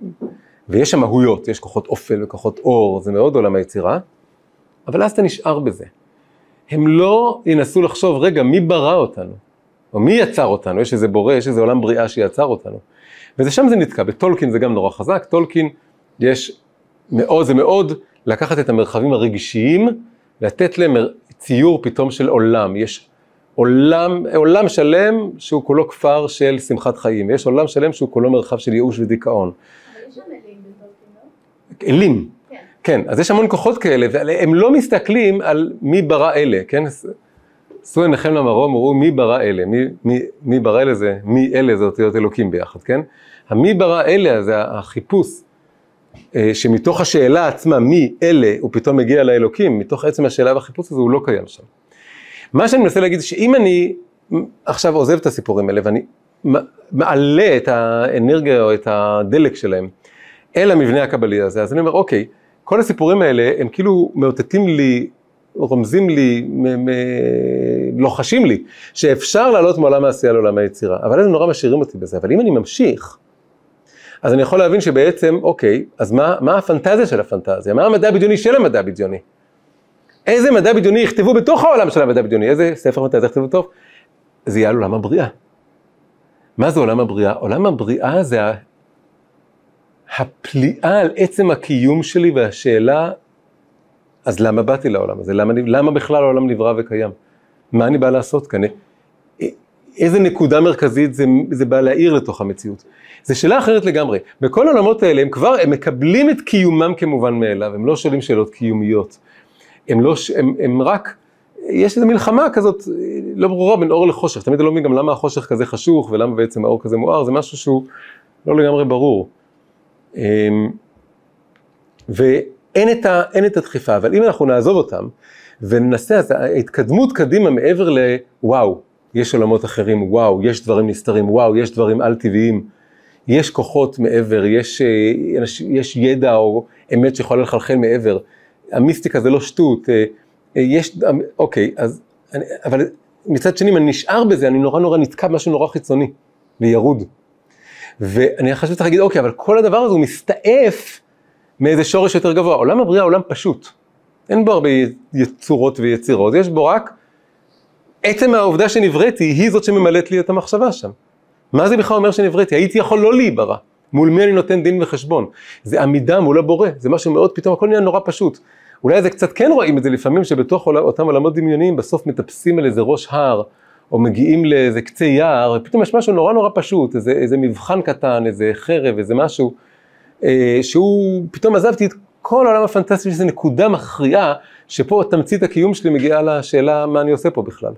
ויש שם מהויות, יש כוחות אופל וכוחות אור, זה מאוד עולם היצירה, אבל אז אתה נשאר בזה. הם לא ינסו לחשוב, רגע, מי ברא אותנו? או מי יצר אותנו? יש איזה בורא, יש איזה עולם בריאה שיצר אותנו. וזה שם זה נתקע, בטולקין זה גם נורא חזק, טולקין יש מאוד, זה מאוד לקחת את המרחבים הרגשיים, לתת להם ציור פתאום של עולם, יש עולם, עולם שלם שהוא כולו כפר של שמחת חיים, יש עולם שלם שהוא כולו מרחב של ייאוש ודיכאון. אבל יש שם אלים בטולקין, לא? אלים, כן. כן, אז יש המון כוחות כאלה, והם לא מסתכלים על מי ברא אלה, כן? שאו עיניכם למרום, וראו מי ברא אלה, מי, מי, מי ברא אלה זה, מי אלה זה אותיות אלוקים ביחד, כן? המי ברא אלה זה החיפוש, אה, שמתוך השאלה עצמה מי אלה הוא פתאום מגיע לאלוקים, מתוך עצם השאלה והחיפוש הזה הוא לא קיים שם. מה שאני מנסה להגיד שאם אני עכשיו עוזב את הסיפורים האלה ואני מעלה את האנרגיה או את הדלק שלהם אל המבנה הקבלי הזה, אז אני אומר אוקיי, כל הסיפורים האלה הם כאילו מאותתים לי רומזים לי, לוחשים לי, שאפשר לעלות מעולם העשייה לעולם היצירה, אבל הם נורא משאירים אותי בזה. אבל אם אני ממשיך, אז אני יכול להבין שבעצם, אוקיי, אז מה, מה הפנטזיה של הפנטזיה? מה המדע הבדיוני של המדע הבדיוני? איזה מדע בדיוני יכתבו בתוך העולם של המדע הבדיוני? איזה ספר פנטזיה יכתבו טוב? זה יהיה על עולם הבריאה. מה זה עולם הבריאה? עולם הבריאה זה הפליאה על עצם הקיום שלי והשאלה, אז למה באתי לעולם הזה? למה, למה בכלל העולם נברא וקיים? מה אני בא לעשות כאן? איזה נקודה מרכזית זה, זה בא להאיר לתוך המציאות. זו שאלה אחרת לגמרי. בכל העולמות האלה הם כבר, הם מקבלים את קיומם כמובן מאליו, הם לא שואלים שאלות קיומיות. הם לא, הם, הם רק, יש איזו מלחמה כזאת לא ברורה בין אור לחושך. תמיד אני לא מבין גם למה החושך כזה חשוך ולמה בעצם האור כזה מואר, זה משהו שהוא לא לגמרי ברור. אמ, ואין את, ה, את הדחיפה, אבל אם אנחנו נעזוב אותם וננסה, אז ההתקדמות קדימה מעבר לוואו, יש עולמות אחרים, וואו, יש דברים נסתרים, וואו, יש דברים על-טבעיים, יש כוחות מעבר, יש, אה, יש ידע או אמת שיכולה לחלחל מעבר. המיסטיקה זה לא שטות, אה, אה, יש, אוקיי, אז, אני, אבל מצד שני, אם אני נשאר בזה, אני נורא נורא נתקע במשהו נורא חיצוני וירוד. ואני חושב שצריך להגיד, אוקיי, אבל כל הדבר הזה הוא מסתעף מאיזה שורש יותר גבוה. עולם הבריאה עולם פשוט. אין בו הרבה יצורות ויצירות, יש בו רק עצם העובדה שנבראתי היא זאת שממלאת לי את המחשבה שם. מה זה בכלל אומר שנבראתי? הייתי יכול לא להיברא. מול מי אני נותן דין וחשבון? זה עמידה מול הבורא, זה משהו מאוד פתאום, הכל נהיה נורא פשוט. אולי זה קצת כן רואים את זה לפעמים, שבתוך אותם עולמות דמיוניים בסוף מטפסים על איזה ראש הר, או מגיעים לאיזה קצה יער, ופתאום יש משהו נורא נורא פשוט, איזה, איזה מבחן קטן, איזה חרב, איזה משהו, אה, שהוא, פתאום עזבתי את כל העולם הפנטסטי, איזו נקודה מכריעה, שפה תמצית הקיום שלי מגיעה לשאלה מה אני עושה פה בכלל.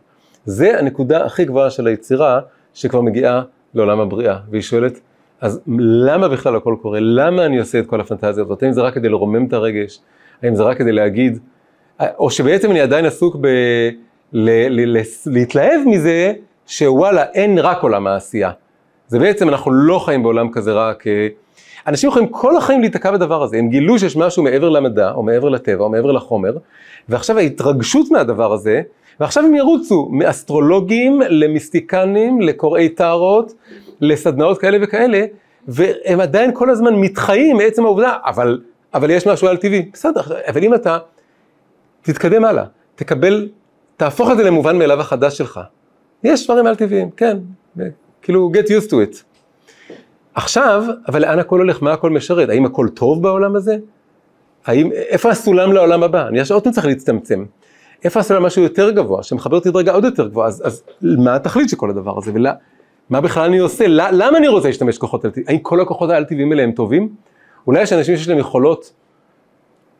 זה הנקודה הכי גבוהה של היצירה, שכבר מגיעה לעולם הבריאה, והיא שואלת, אז למה בכלל הכל קורה? למה אני עושה את כל הפנטזיה הזאת? האם זה רק כדי לרומם את הרגש? האם זה רק כדי להגיד, או שבעצם אני עדיין עסוק ב... ל, ל, להתלהב מזה שוואלה, אין רק עולם העשייה. זה בעצם, אנחנו לא חיים בעולם כזה רק... אנשים יכולים כל החיים להיתקע בדבר הזה, הם גילו שיש משהו מעבר למדע, או מעבר לטבע, או מעבר לחומר, ועכשיו ההתרגשות מהדבר הזה, ועכשיו הם ירוצו מאסטרולוגים למיסטיקנים, לקוראי טהרות, לסדנאות כאלה וכאלה, והם עדיין כל הזמן מתחיים מעצם העובדה, אבל, אבל יש משהו על טבעי, בסדר, אבל אם אתה תתקדם הלאה, תקבל תהפוך את זה למובן מאליו החדש שלך. יש דברים על טבעיים, כן, כאילו get used to it. עכשיו, אבל לאן הכל הולך, מה הכל משרת? האם הכל טוב בעולם הזה? האם, איפה הסולם לעולם הבא? אני עוד פעם צריך להצטמצם. איפה הסולם משהו יותר גבוה, שמחבר אותי דרגה עוד יותר גבוהה, אז, אז מה התכלית של כל הדבר הזה? ומה בכלל אני עושה? למה אני רוצה להשתמש בכוחות על טבעיים? האם כל הכוחות העל טבעיים האלה הם טובים? אולי יש אנשים שיש להם יכולות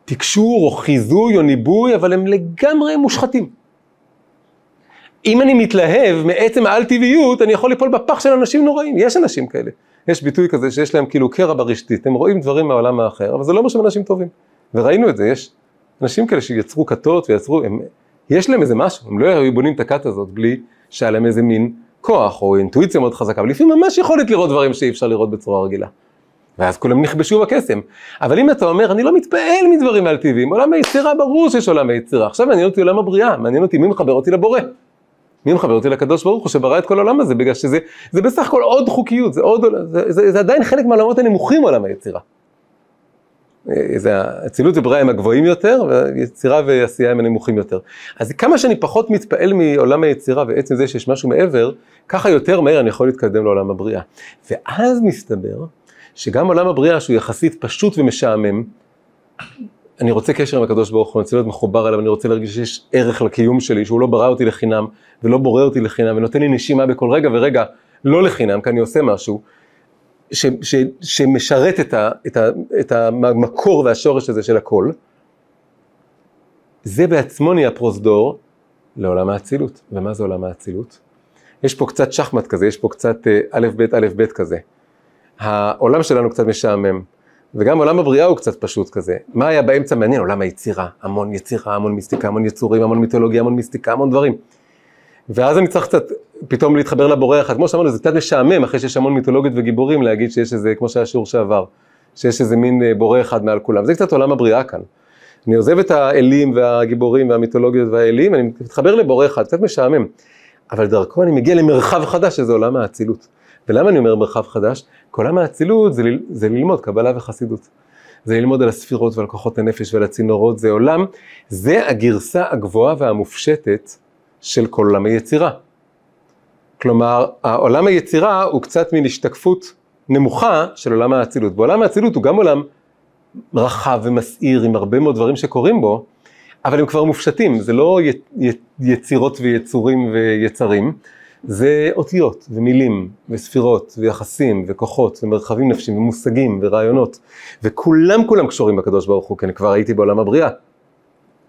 תקשור או חיזוי או ניבוי, אבל הם לגמרי מושחתים. אם אני מתלהב מעצם העל טבעיות, אני יכול ליפול בפח של אנשים נוראים, יש אנשים כאלה. יש ביטוי כזה שיש להם כאילו קרע ברשתית, הם רואים דברים מהעולם האחר, אבל זה לא אומר שהם אנשים טובים. וראינו את זה, יש אנשים כאלה שיצרו כתות ויצרו, הם, יש להם איזה משהו, הם לא היו בונים את הכת הזאת בלי שהיה להם איזה מין כוח או אינטואיציה מאוד חזקה, אבל לפעמים ממש יכולת לראות דברים שאי אפשר לראות בצורה רגילה. ואז כולם נכבשו בקסם. אבל אם אתה אומר, אני לא מתפעל מדברים על טבעיים, עולם היצירה ברור שיש עולם היצירה, עכשיו מעניין אותי עולם הבריאה, מעניין אותי מי מחבר אותי לבורא. מי מחבר אותי לקדוש ברוך הוא שברא את כל העולם הזה, בגלל שזה זה בסך הכל עוד חוקיות, זה, עוד, זה, זה, זה עדיין חלק מהעולמות הנמוכים מעולם היצירה. זה האצילות ובריאה הם הגבוהים יותר, ויצירה ועשייה הם הנמוכים יותר. אז כמה שאני פחות מתפעל מעולם היצירה ועצם זה שיש משהו מעבר, ככה יותר מהר אני יכול להתקדם לעולם הבריאה. ואז מסתבר שגם עולם הבריאה שהוא יחסית פשוט ומשעמם, אני רוצה קשר עם הקדוש ברוך הוא, אני רוצה להיות מחובר אליו, אני רוצה להרגיש שיש ערך לקיום שלי, שהוא לא ברא אותי לחינם, ולא בורא אותי לחינם, ונותן לי נשימה בכל רגע ורגע, לא לחינם, כי אני עושה משהו, ש, ש, שמשרת את, ה, את, ה, את המקור והשורש הזה של הכל, זה בעצמו נהיה פרוזדור לעולם האצילות. ומה זה עולם האצילות? יש פה קצת שחמט כזה, יש פה קצת אה, א' ב' א' ב' כזה. העולם שלנו קצת משעמם. וגם עולם הבריאה הוא קצת פשוט כזה. מה היה באמצע מעניין? עולם היצירה, המון יצירה, המון מיסטיקה, המון יצורים, המון מיתולוגיה, המון מיסטיקה, המון דברים. ואז אני צריך קצת פתאום להתחבר לבורא אחד. כמו שאמרנו, זה קצת משעמם, אחרי שיש המון מיתולוגיות וגיבורים, להגיד שיש איזה, כמו שהיה שיעור שעבר, שיש איזה מין אה, בורא אחד מעל כולם. זה קצת עולם הבריאה כאן. אני עוזב את האלים והגיבורים והמיתולוגיות והאלים, אני מתחבר לבורא אחד, קצת משעמם. אבל דרכו אני מגיע למרחב חדש, שזה עולם האצילות. ולמה אני אומר מרחב חדש? עולם האצילות זה, זה ללמוד קבלה וחסידות. זה ללמוד על הספירות ועל כוחות הנפש ועל הצינורות, זה עולם, זה הגרסה הגבוהה והמופשטת של כל עולם היצירה. כלומר, העולם היצירה הוא קצת מין השתקפות נמוכה של עולם האצילות. בעולם האצילות הוא גם עולם רחב ומסעיר עם הרבה מאוד דברים שקורים בו, אבל הם כבר מופשטים, זה לא יצירות ויצורים ויצרים, זה אותיות ומילים וספירות ויחסים וכוחות ומרחבים נפשיים ומושגים ורעיונות, וכולם כולם קשורים בקדוש ברוך הוא, כי אני כבר הייתי בעולם הבריאה,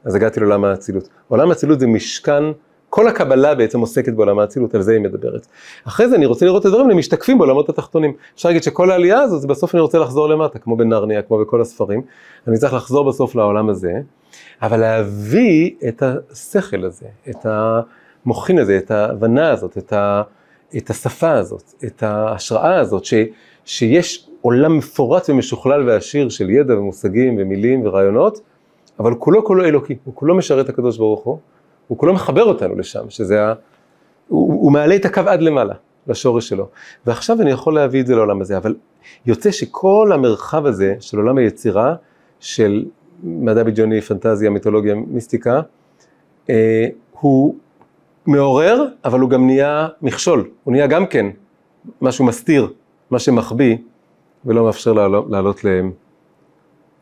אז הגעתי לעולם האצילות. עולם האצילות זה משכן, כל הקבלה בעצם עוסקת בעולם האצילות, על זה היא מדברת. אחרי זה אני רוצה לראות את הדברים, הם משתקפים בעולמות התחתונים. אפשר להגיד שכל העלייה הזאת, זה בסוף אני רוצה לחזור למטה, כמו בנרניה, כמו בכל הספרים. אני צריך לחזור בסוף לעולם הזה, אבל להביא את השכל הזה, את המוחין הזה, את ההבנה הזאת, את, ה, את השפה הזאת, את ההשראה הזאת, ש, שיש עולם מפורט ומשוכלל ועשיר של ידע ומושגים ומילים ורעיונות, אבל כולו כולו אלוקי, הוא כולו משרת את הקדוש ברוך הוא, הוא כולו מחבר אותנו לשם, שזה ה... הוא, הוא מעלה את הקו עד למעלה, לשורש שלו. ועכשיו אני יכול להביא את זה לעולם הזה, אבל יוצא שכל המרחב הזה של עולם היצירה, של מדע בדיוני, פנטזיה, מיתולוגיה, מיסטיקה, אה, הוא מעורר, אבל הוא גם נהיה מכשול, הוא נהיה גם כן משהו מסתיר, מה שמחביא, ולא מאפשר לעלות, לעלות ל-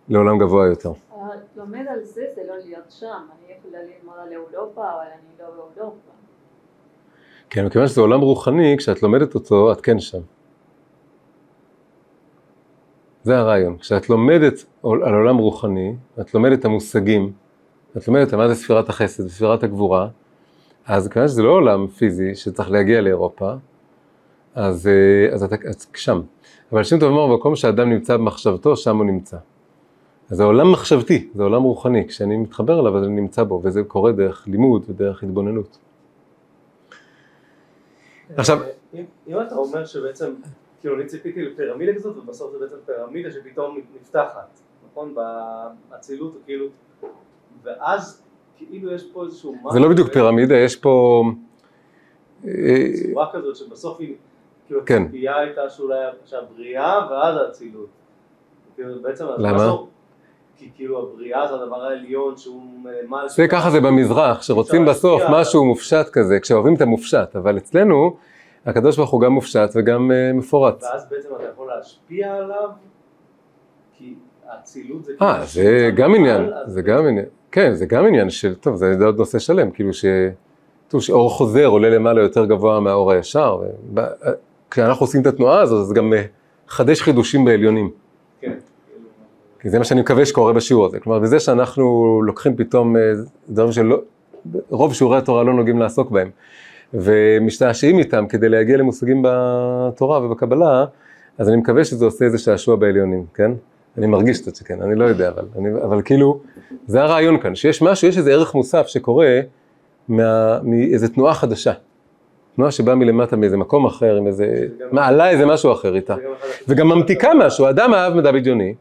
לעולם גבוה יותר. לומד על זה זה לא להיות שם, אני יכולה ללמוד על אירופה, אבל אני לא באירופה. כן, מכיוון שזה עולם רוחני, כשאת לומדת אותו, את כן שם. זה הרעיון. כשאת לומדת על עולם רוחני, את לומדת את המושגים, את לומדת מה זה ספירת החסד וספירת הגבורה, אז כיוון שזה לא עולם פיזי שצריך להגיע לאירופה, אז, אה, אז את, את שם. אבל שם טוב אמר, במקום שאדם נמצא במחשבתו, שם הוא נמצא. אז זה עולם מחשבתי, זה עולם רוחני, כשאני מתחבר אליו אז אני נמצא בו, וזה קורה דרך לימוד ודרך התבוננות. עכשיו- אה, אם, אתה אומר שבעצם, כאילו אני ציפיתי לפירמידה כזאת ובסוף זה בעצם פירמידה שפתאום נפתחת, נכון? באצילות כאילו, ואז כאילו יש פה איזשהו זה לא בדיוק פירמידה, יש פה... צורה כזאת שבסוף היא, כאילו כן. הציפייה הייתה שאולי שהבריאה ואז האצילות. כאילו בעצם, למה? כי כאילו הבריאה זה הדבר העליון שהוא מעל... זה ככה זה במזרח, שרוצים בסוף משהו מופשט כזה, כשאוהבים את המופשט, אבל אצלנו הקדוש ברוך הוא גם מופשט וגם אה, מפורט. ואז בעצם אתה יכול להשפיע עליו, כי האצילות זה... אה, כאילו זה גם עניין, זה גם עניין, כן, זה גם עניין של, טוב, זה עוד נושא שלם, כאילו ש... טוב, שאור חוזר עולה למעלה יותר גבוה מהאור הישר, וב- כשאנחנו עושים את התנועה הזאת, אז גם מחדש חידושים בעליונים. כן. כי זה מה שאני מקווה שקורה בשיעור הזה. כלומר, בזה שאנחנו לוקחים פתאום אה, דברים שלא, רוב שיעורי התורה לא נוגעים לעסוק בהם, ומשתעשעים איתם כדי להגיע למושגים בתורה ובקבלה, אז אני מקווה שזה עושה איזה שעשוע בעליונים, כן? אני מרגיש קצת שכן, אני לא יודע, אבל, אני, אבל כאילו, זה הרעיון כאן, שיש משהו, יש איזה ערך מוסף שקורה מה, מאיזה תנועה חדשה. תנועה שבאה מלמטה מאיזה מקום אחר, עם איזה, מעלה איזה משהו אחר איתה. זה וגם ממתיקה משהו, האדם אהב מדע בדיוני,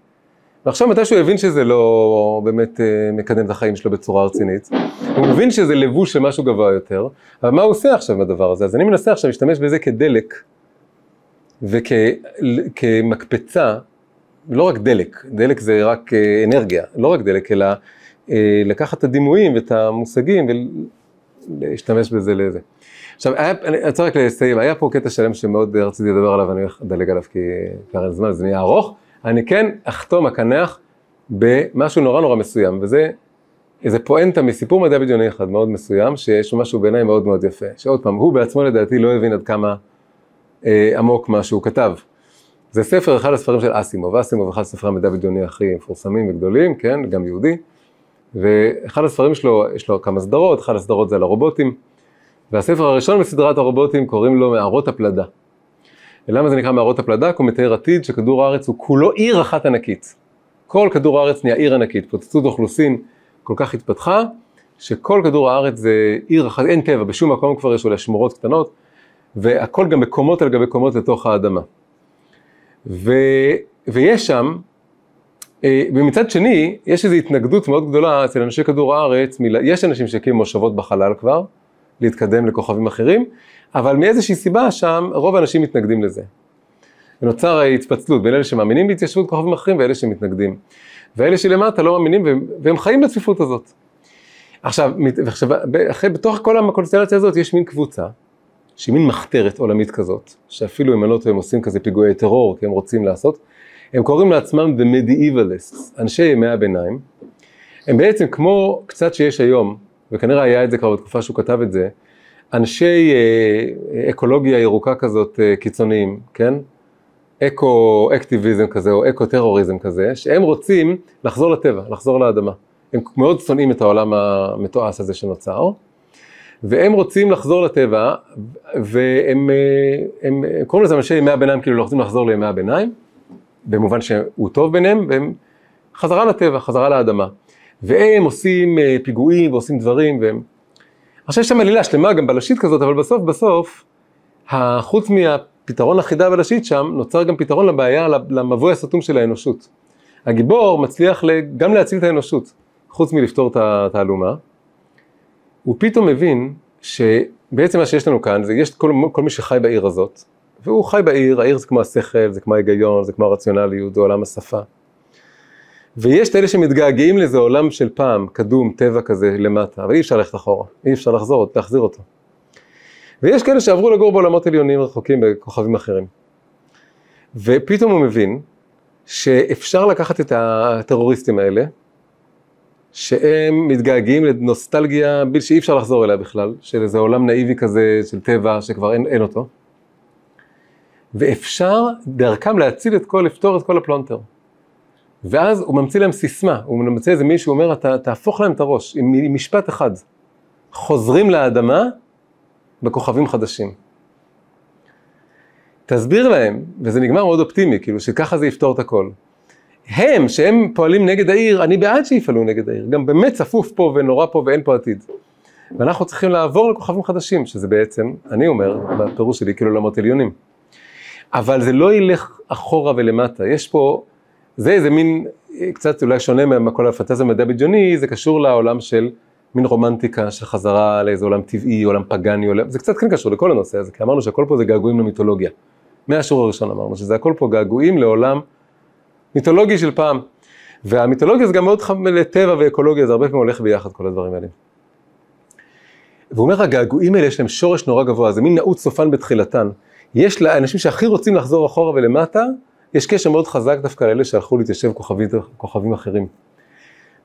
ועכשיו מתי שהוא הבין שזה לא באמת אה, מקדם את החיים שלו בצורה רצינית, הוא מבין שזה לבוש של משהו גבוה יותר, אבל מה הוא עושה עכשיו עם הדבר הזה? אז אני מנסה עכשיו להשתמש בזה כדלק וכמקפצה, לא רק דלק, דלק זה רק אה, אנרגיה, לא רק דלק, אלא אה, לקחת את הדימויים ואת המושגים ולהשתמש בזה לזה. עכשיו, היה, אני רוצה רק לסיים, היה פה קטע שלם שמאוד רציתי לדבר עליו, אני הולך לדלג עליו כי כבר אין זמן, זה נהיה ארוך. אני כן אחתום הקנח במשהו נורא נורא מסוים, וזה איזה פואנטה מסיפור מדע בדיוני אחד מאוד מסוים, שיש משהו בעיניי מאוד מאוד יפה, שעוד פעם, הוא בעצמו לדעתי לא הבין עד כמה אה, עמוק מה שהוא כתב. זה ספר, אחד הספרים של אסימוב, אסימוב אחד הספרי המדע בדיוני הכי מפורסמים וגדולים, כן, גם יהודי, ואחד הספרים שלו, יש לו כמה סדרות, אחת הסדרות זה על הרובוטים, והספר הראשון מסדרת הרובוטים קוראים לו מערות הפלדה. ולמה זה נקרא מערות הפלדה? כי הוא מתאר עתיד שכדור הארץ הוא כולו עיר אחת ענקית. כל כדור הארץ נהיה עיר ענקית, פוצצות אוכלוסין כל כך התפתחה, שכל כדור הארץ זה עיר אחת, אין טבע, בשום מקום כבר יש אולי שמורות קטנות, והכל גם בקומות על גבי קומות לתוך האדמה. ו, ויש שם, אה, ומצד שני, יש איזו התנגדות מאוד גדולה אצל אנשי כדור הארץ, יש אנשים שהקימו מושבות בחלל כבר, להתקדם לכוכבים אחרים, אבל מאיזושהי סיבה שם, רוב האנשים מתנגדים לזה. ונוצר ההתפצלות בין אלה שמאמינים בהתיישבות כוכבים אחרים ואלה שמתנגדים. ואלה שלמטה לא מאמינים והם, והם חיים בצפיפות הזאת. עכשיו, ב- אחרי, בתוך כל הקונסטלציה הזאת יש מין קבוצה, שהיא מין מחתרת עולמית כזאת, שאפילו אם אני לא טועה הם עושים כזה פיגועי טרור, כי הם רוצים לעשות, הם קוראים לעצמם The Medievalists, אנשי ימי הביניים. הם בעצם כמו קצת שיש היום, וכנראה היה את זה כבר בתקופה שהוא כתב את זה, אנשי אה, אקולוגיה ירוקה כזאת אה, קיצוניים, כן? אקו-אקטיביזם כזה או אקו-טרוריזם כזה, שהם רוצים לחזור לטבע, לחזור לאדמה. הם מאוד שונאים את העולם המתועש הזה שנוצר, והם רוצים לחזור לטבע, והם אה, הם, הם קוראים לזה אנשי ימי הביניים, כאילו רוצים לחזור לימי הביניים, במובן שהוא טוב ביניהם, והם חזרה לטבע, חזרה לאדמה. והם עושים אה, פיגועים ועושים דברים, והם... עכשיו יש שם עלילה שלמה גם בלשית כזאת, אבל בסוף בסוף, חוץ מהפתרון החידה בלשית שם, נוצר גם פתרון לבעיה, למבוי הסתום של האנושות. הגיבור מצליח גם להציל את האנושות, חוץ מלפתור את התעלומה. הוא פתאום מבין שבעצם מה שיש לנו כאן, זה יש כל, כל מי שחי בעיר הזאת, והוא חי בעיר, העיר זה כמו השכל, זה כמו ההיגיון, זה כמו הרציונליות, זה עולם השפה. ויש את אלה שמתגעגעים לאיזה עולם של פעם, קדום, טבע כזה למטה, אבל אי אפשר ללכת אחורה, אי אפשר לחזור, להחזיר אותו. ויש כאלה שעברו לגור בעולמות עליונים רחוקים בכוכבים אחרים. ופתאום הוא מבין שאפשר לקחת את הטרוריסטים האלה, שהם מתגעגעים לנוסטלגיה שאי אפשר לחזור אליה בכלל, של איזה עולם נאיבי כזה של טבע שכבר אין, אין אותו, ואפשר דרכם להציל את כל, לפתור את כל הפלונטר. ואז הוא ממציא להם סיסמה, הוא ממציא איזה מישהו, אומר, אתה תהפוך להם את הראש עם, עם משפט אחד, חוזרים לאדמה בכוכבים חדשים. תסביר להם, וזה נגמר מאוד אופטימי, כאילו שככה זה יפתור את הכל. הם, שהם פועלים נגד העיר, אני בעד שיפעלו נגד העיר, גם באמת צפוף פה ונורא פה ואין פה עתיד. ואנחנו צריכים לעבור לכוכבים חדשים, שזה בעצם, אני אומר, בפירוש שלי, כאילו לעולמות עליונים. אבל זה לא ילך אחורה ולמטה, יש פה, זה איזה מין, קצת אולי שונה מכל הפנטזיה המדע בדיוני, זה קשור לעולם של מין רומנטיקה של חזרה לאיזה עולם טבעי, עולם פגאני, עולם, זה קצת כן קשור לכל הנושא הזה, כי אמרנו שהכל פה זה געגועים למיתולוגיה. מהשיעור הראשון אמרנו שזה הכל פה געגועים לעולם מיתולוגי של פעם. והמיתולוגיה זה גם מאוד חם לטבע ואקולוגיה, זה הרבה פעמים הולך ביחד כל הדברים האלה. והוא אומר, הגעגועים האלה יש להם שורש נורא גבוה, זה מין נעוץ סופן בתחילתן. יש לאנשים שהכי רוצים לחזור אחורה ולמטה, יש קשר מאוד חזק דווקא לאלה שהלכו להתיישב כוכבים, כוכבים אחרים.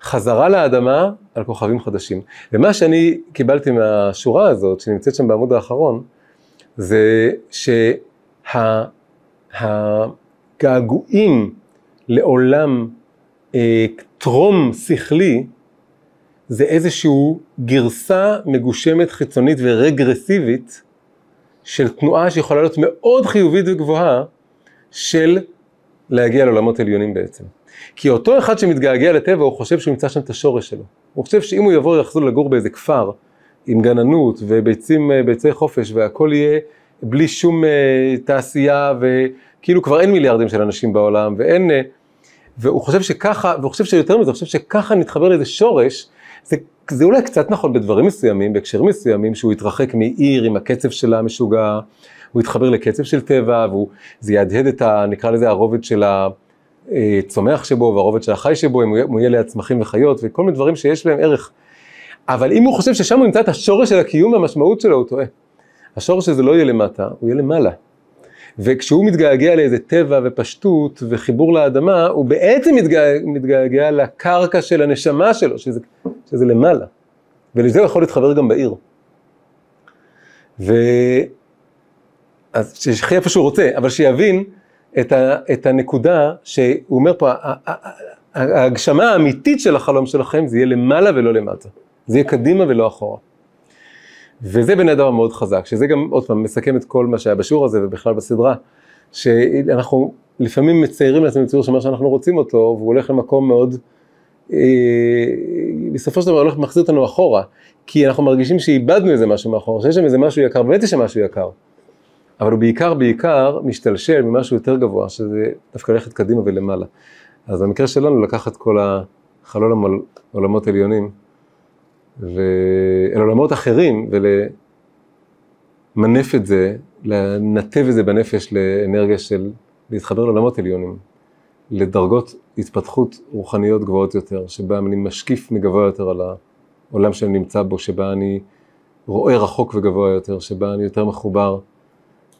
חזרה לאדמה על כוכבים חדשים. ומה שאני קיבלתי מהשורה הזאת, שנמצאת שם בעמוד האחרון, זה שהגעגועים לעולם אה, טרום שכלי, זה איזושהי גרסה מגושמת חיצונית ורגרסיבית של תנועה שיכולה להיות מאוד חיובית וגבוהה של להגיע לעולמות עליונים בעצם. כי אותו אחד שמתגעגע לטבע, הוא חושב שהוא ימצא שם את השורש שלו. הוא חושב שאם הוא יבוא ויחזור לגור באיזה כפר עם גננות וביצים, ביצי חופש והכל יהיה בלי שום uh, תעשייה וכאילו כבר אין מיליארדים של אנשים בעולם ואין... Uh, והוא חושב שככה, והוא חושב שיותר מזה, הוא חושב שככה נתחבר לאיזה שורש, זה, זה אולי קצת נכון בדברים מסוימים, בהקשרים מסוימים, שהוא יתרחק מעיר עם הקצב שלה המשוגע, הוא יתחבר לקצב של טבע, וזה יהדהד את ה... נקרא לזה הרובד של הצומח שבו והרובד של החי שבו, אם הוא יהיה ליד צמחים וחיות וכל מיני דברים שיש להם ערך. אבל אם הוא חושב ששם הוא ימצא את השורש של הקיום והמשמעות שלו, הוא טועה. השורש הזה לא יהיה למטה, הוא יהיה למעלה. וכשהוא מתגעגע לאיזה טבע ופשטות וחיבור לאדמה, הוא בעצם מתגעגע, מתגעגע לקרקע של הנשמה שלו, שזה, שזה למעלה. ולזה הוא יכול להתחבר גם בעיר. ו... אז שיחיה איפה שהוא רוצה, אבל שיבין את, ה, את הנקודה שהוא אומר פה, ההגשמה האמיתית של החלום שלכם זה יהיה למעלה ולא למטה. זה יהיה קדימה ולא אחורה. וזה בעיניי דבר מאוד חזק, שזה גם, עוד פעם, מסכם את כל מה שהיה בשיעור הזה ובכלל בסדרה, שאנחנו לפעמים מציירים לעצמנו ציור שאומר שאנחנו רוצים אותו, והוא הולך למקום מאוד, אה, בסופו של דבר הולך ומחזיר אותנו אחורה, כי אנחנו מרגישים שאיבדנו איזה משהו מאחורה, שיש שם איזה משהו יקר, באמת יש שם משהו יקר. אבל הוא בעיקר בעיקר משתלשל ממשהו יותר גבוה, שזה דווקא ללכת קדימה ולמעלה. אז במקרה שלנו לקחת כל החלון עולמות עליונים, ואל עולמות אחרים, ולמנף את זה, לנתב את זה בנפש לאנרגיה של להתחבר לעולמות עליונים, לדרגות התפתחות רוחניות גבוהות יותר, שבה אני משקיף מגבוה יותר על העולם שאני נמצא בו, שבה אני רואה רחוק וגבוה יותר, שבה אני יותר מחובר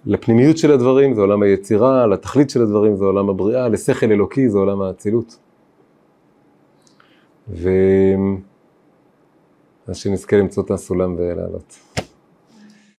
לפנימיות של הדברים, זה עולם היצירה, לתכלית של הדברים, זה עולם הבריאה, לשכל אלוקי, זה עולם האצילות. ו... אז שנזכה למצוא את הסולם ולעלות.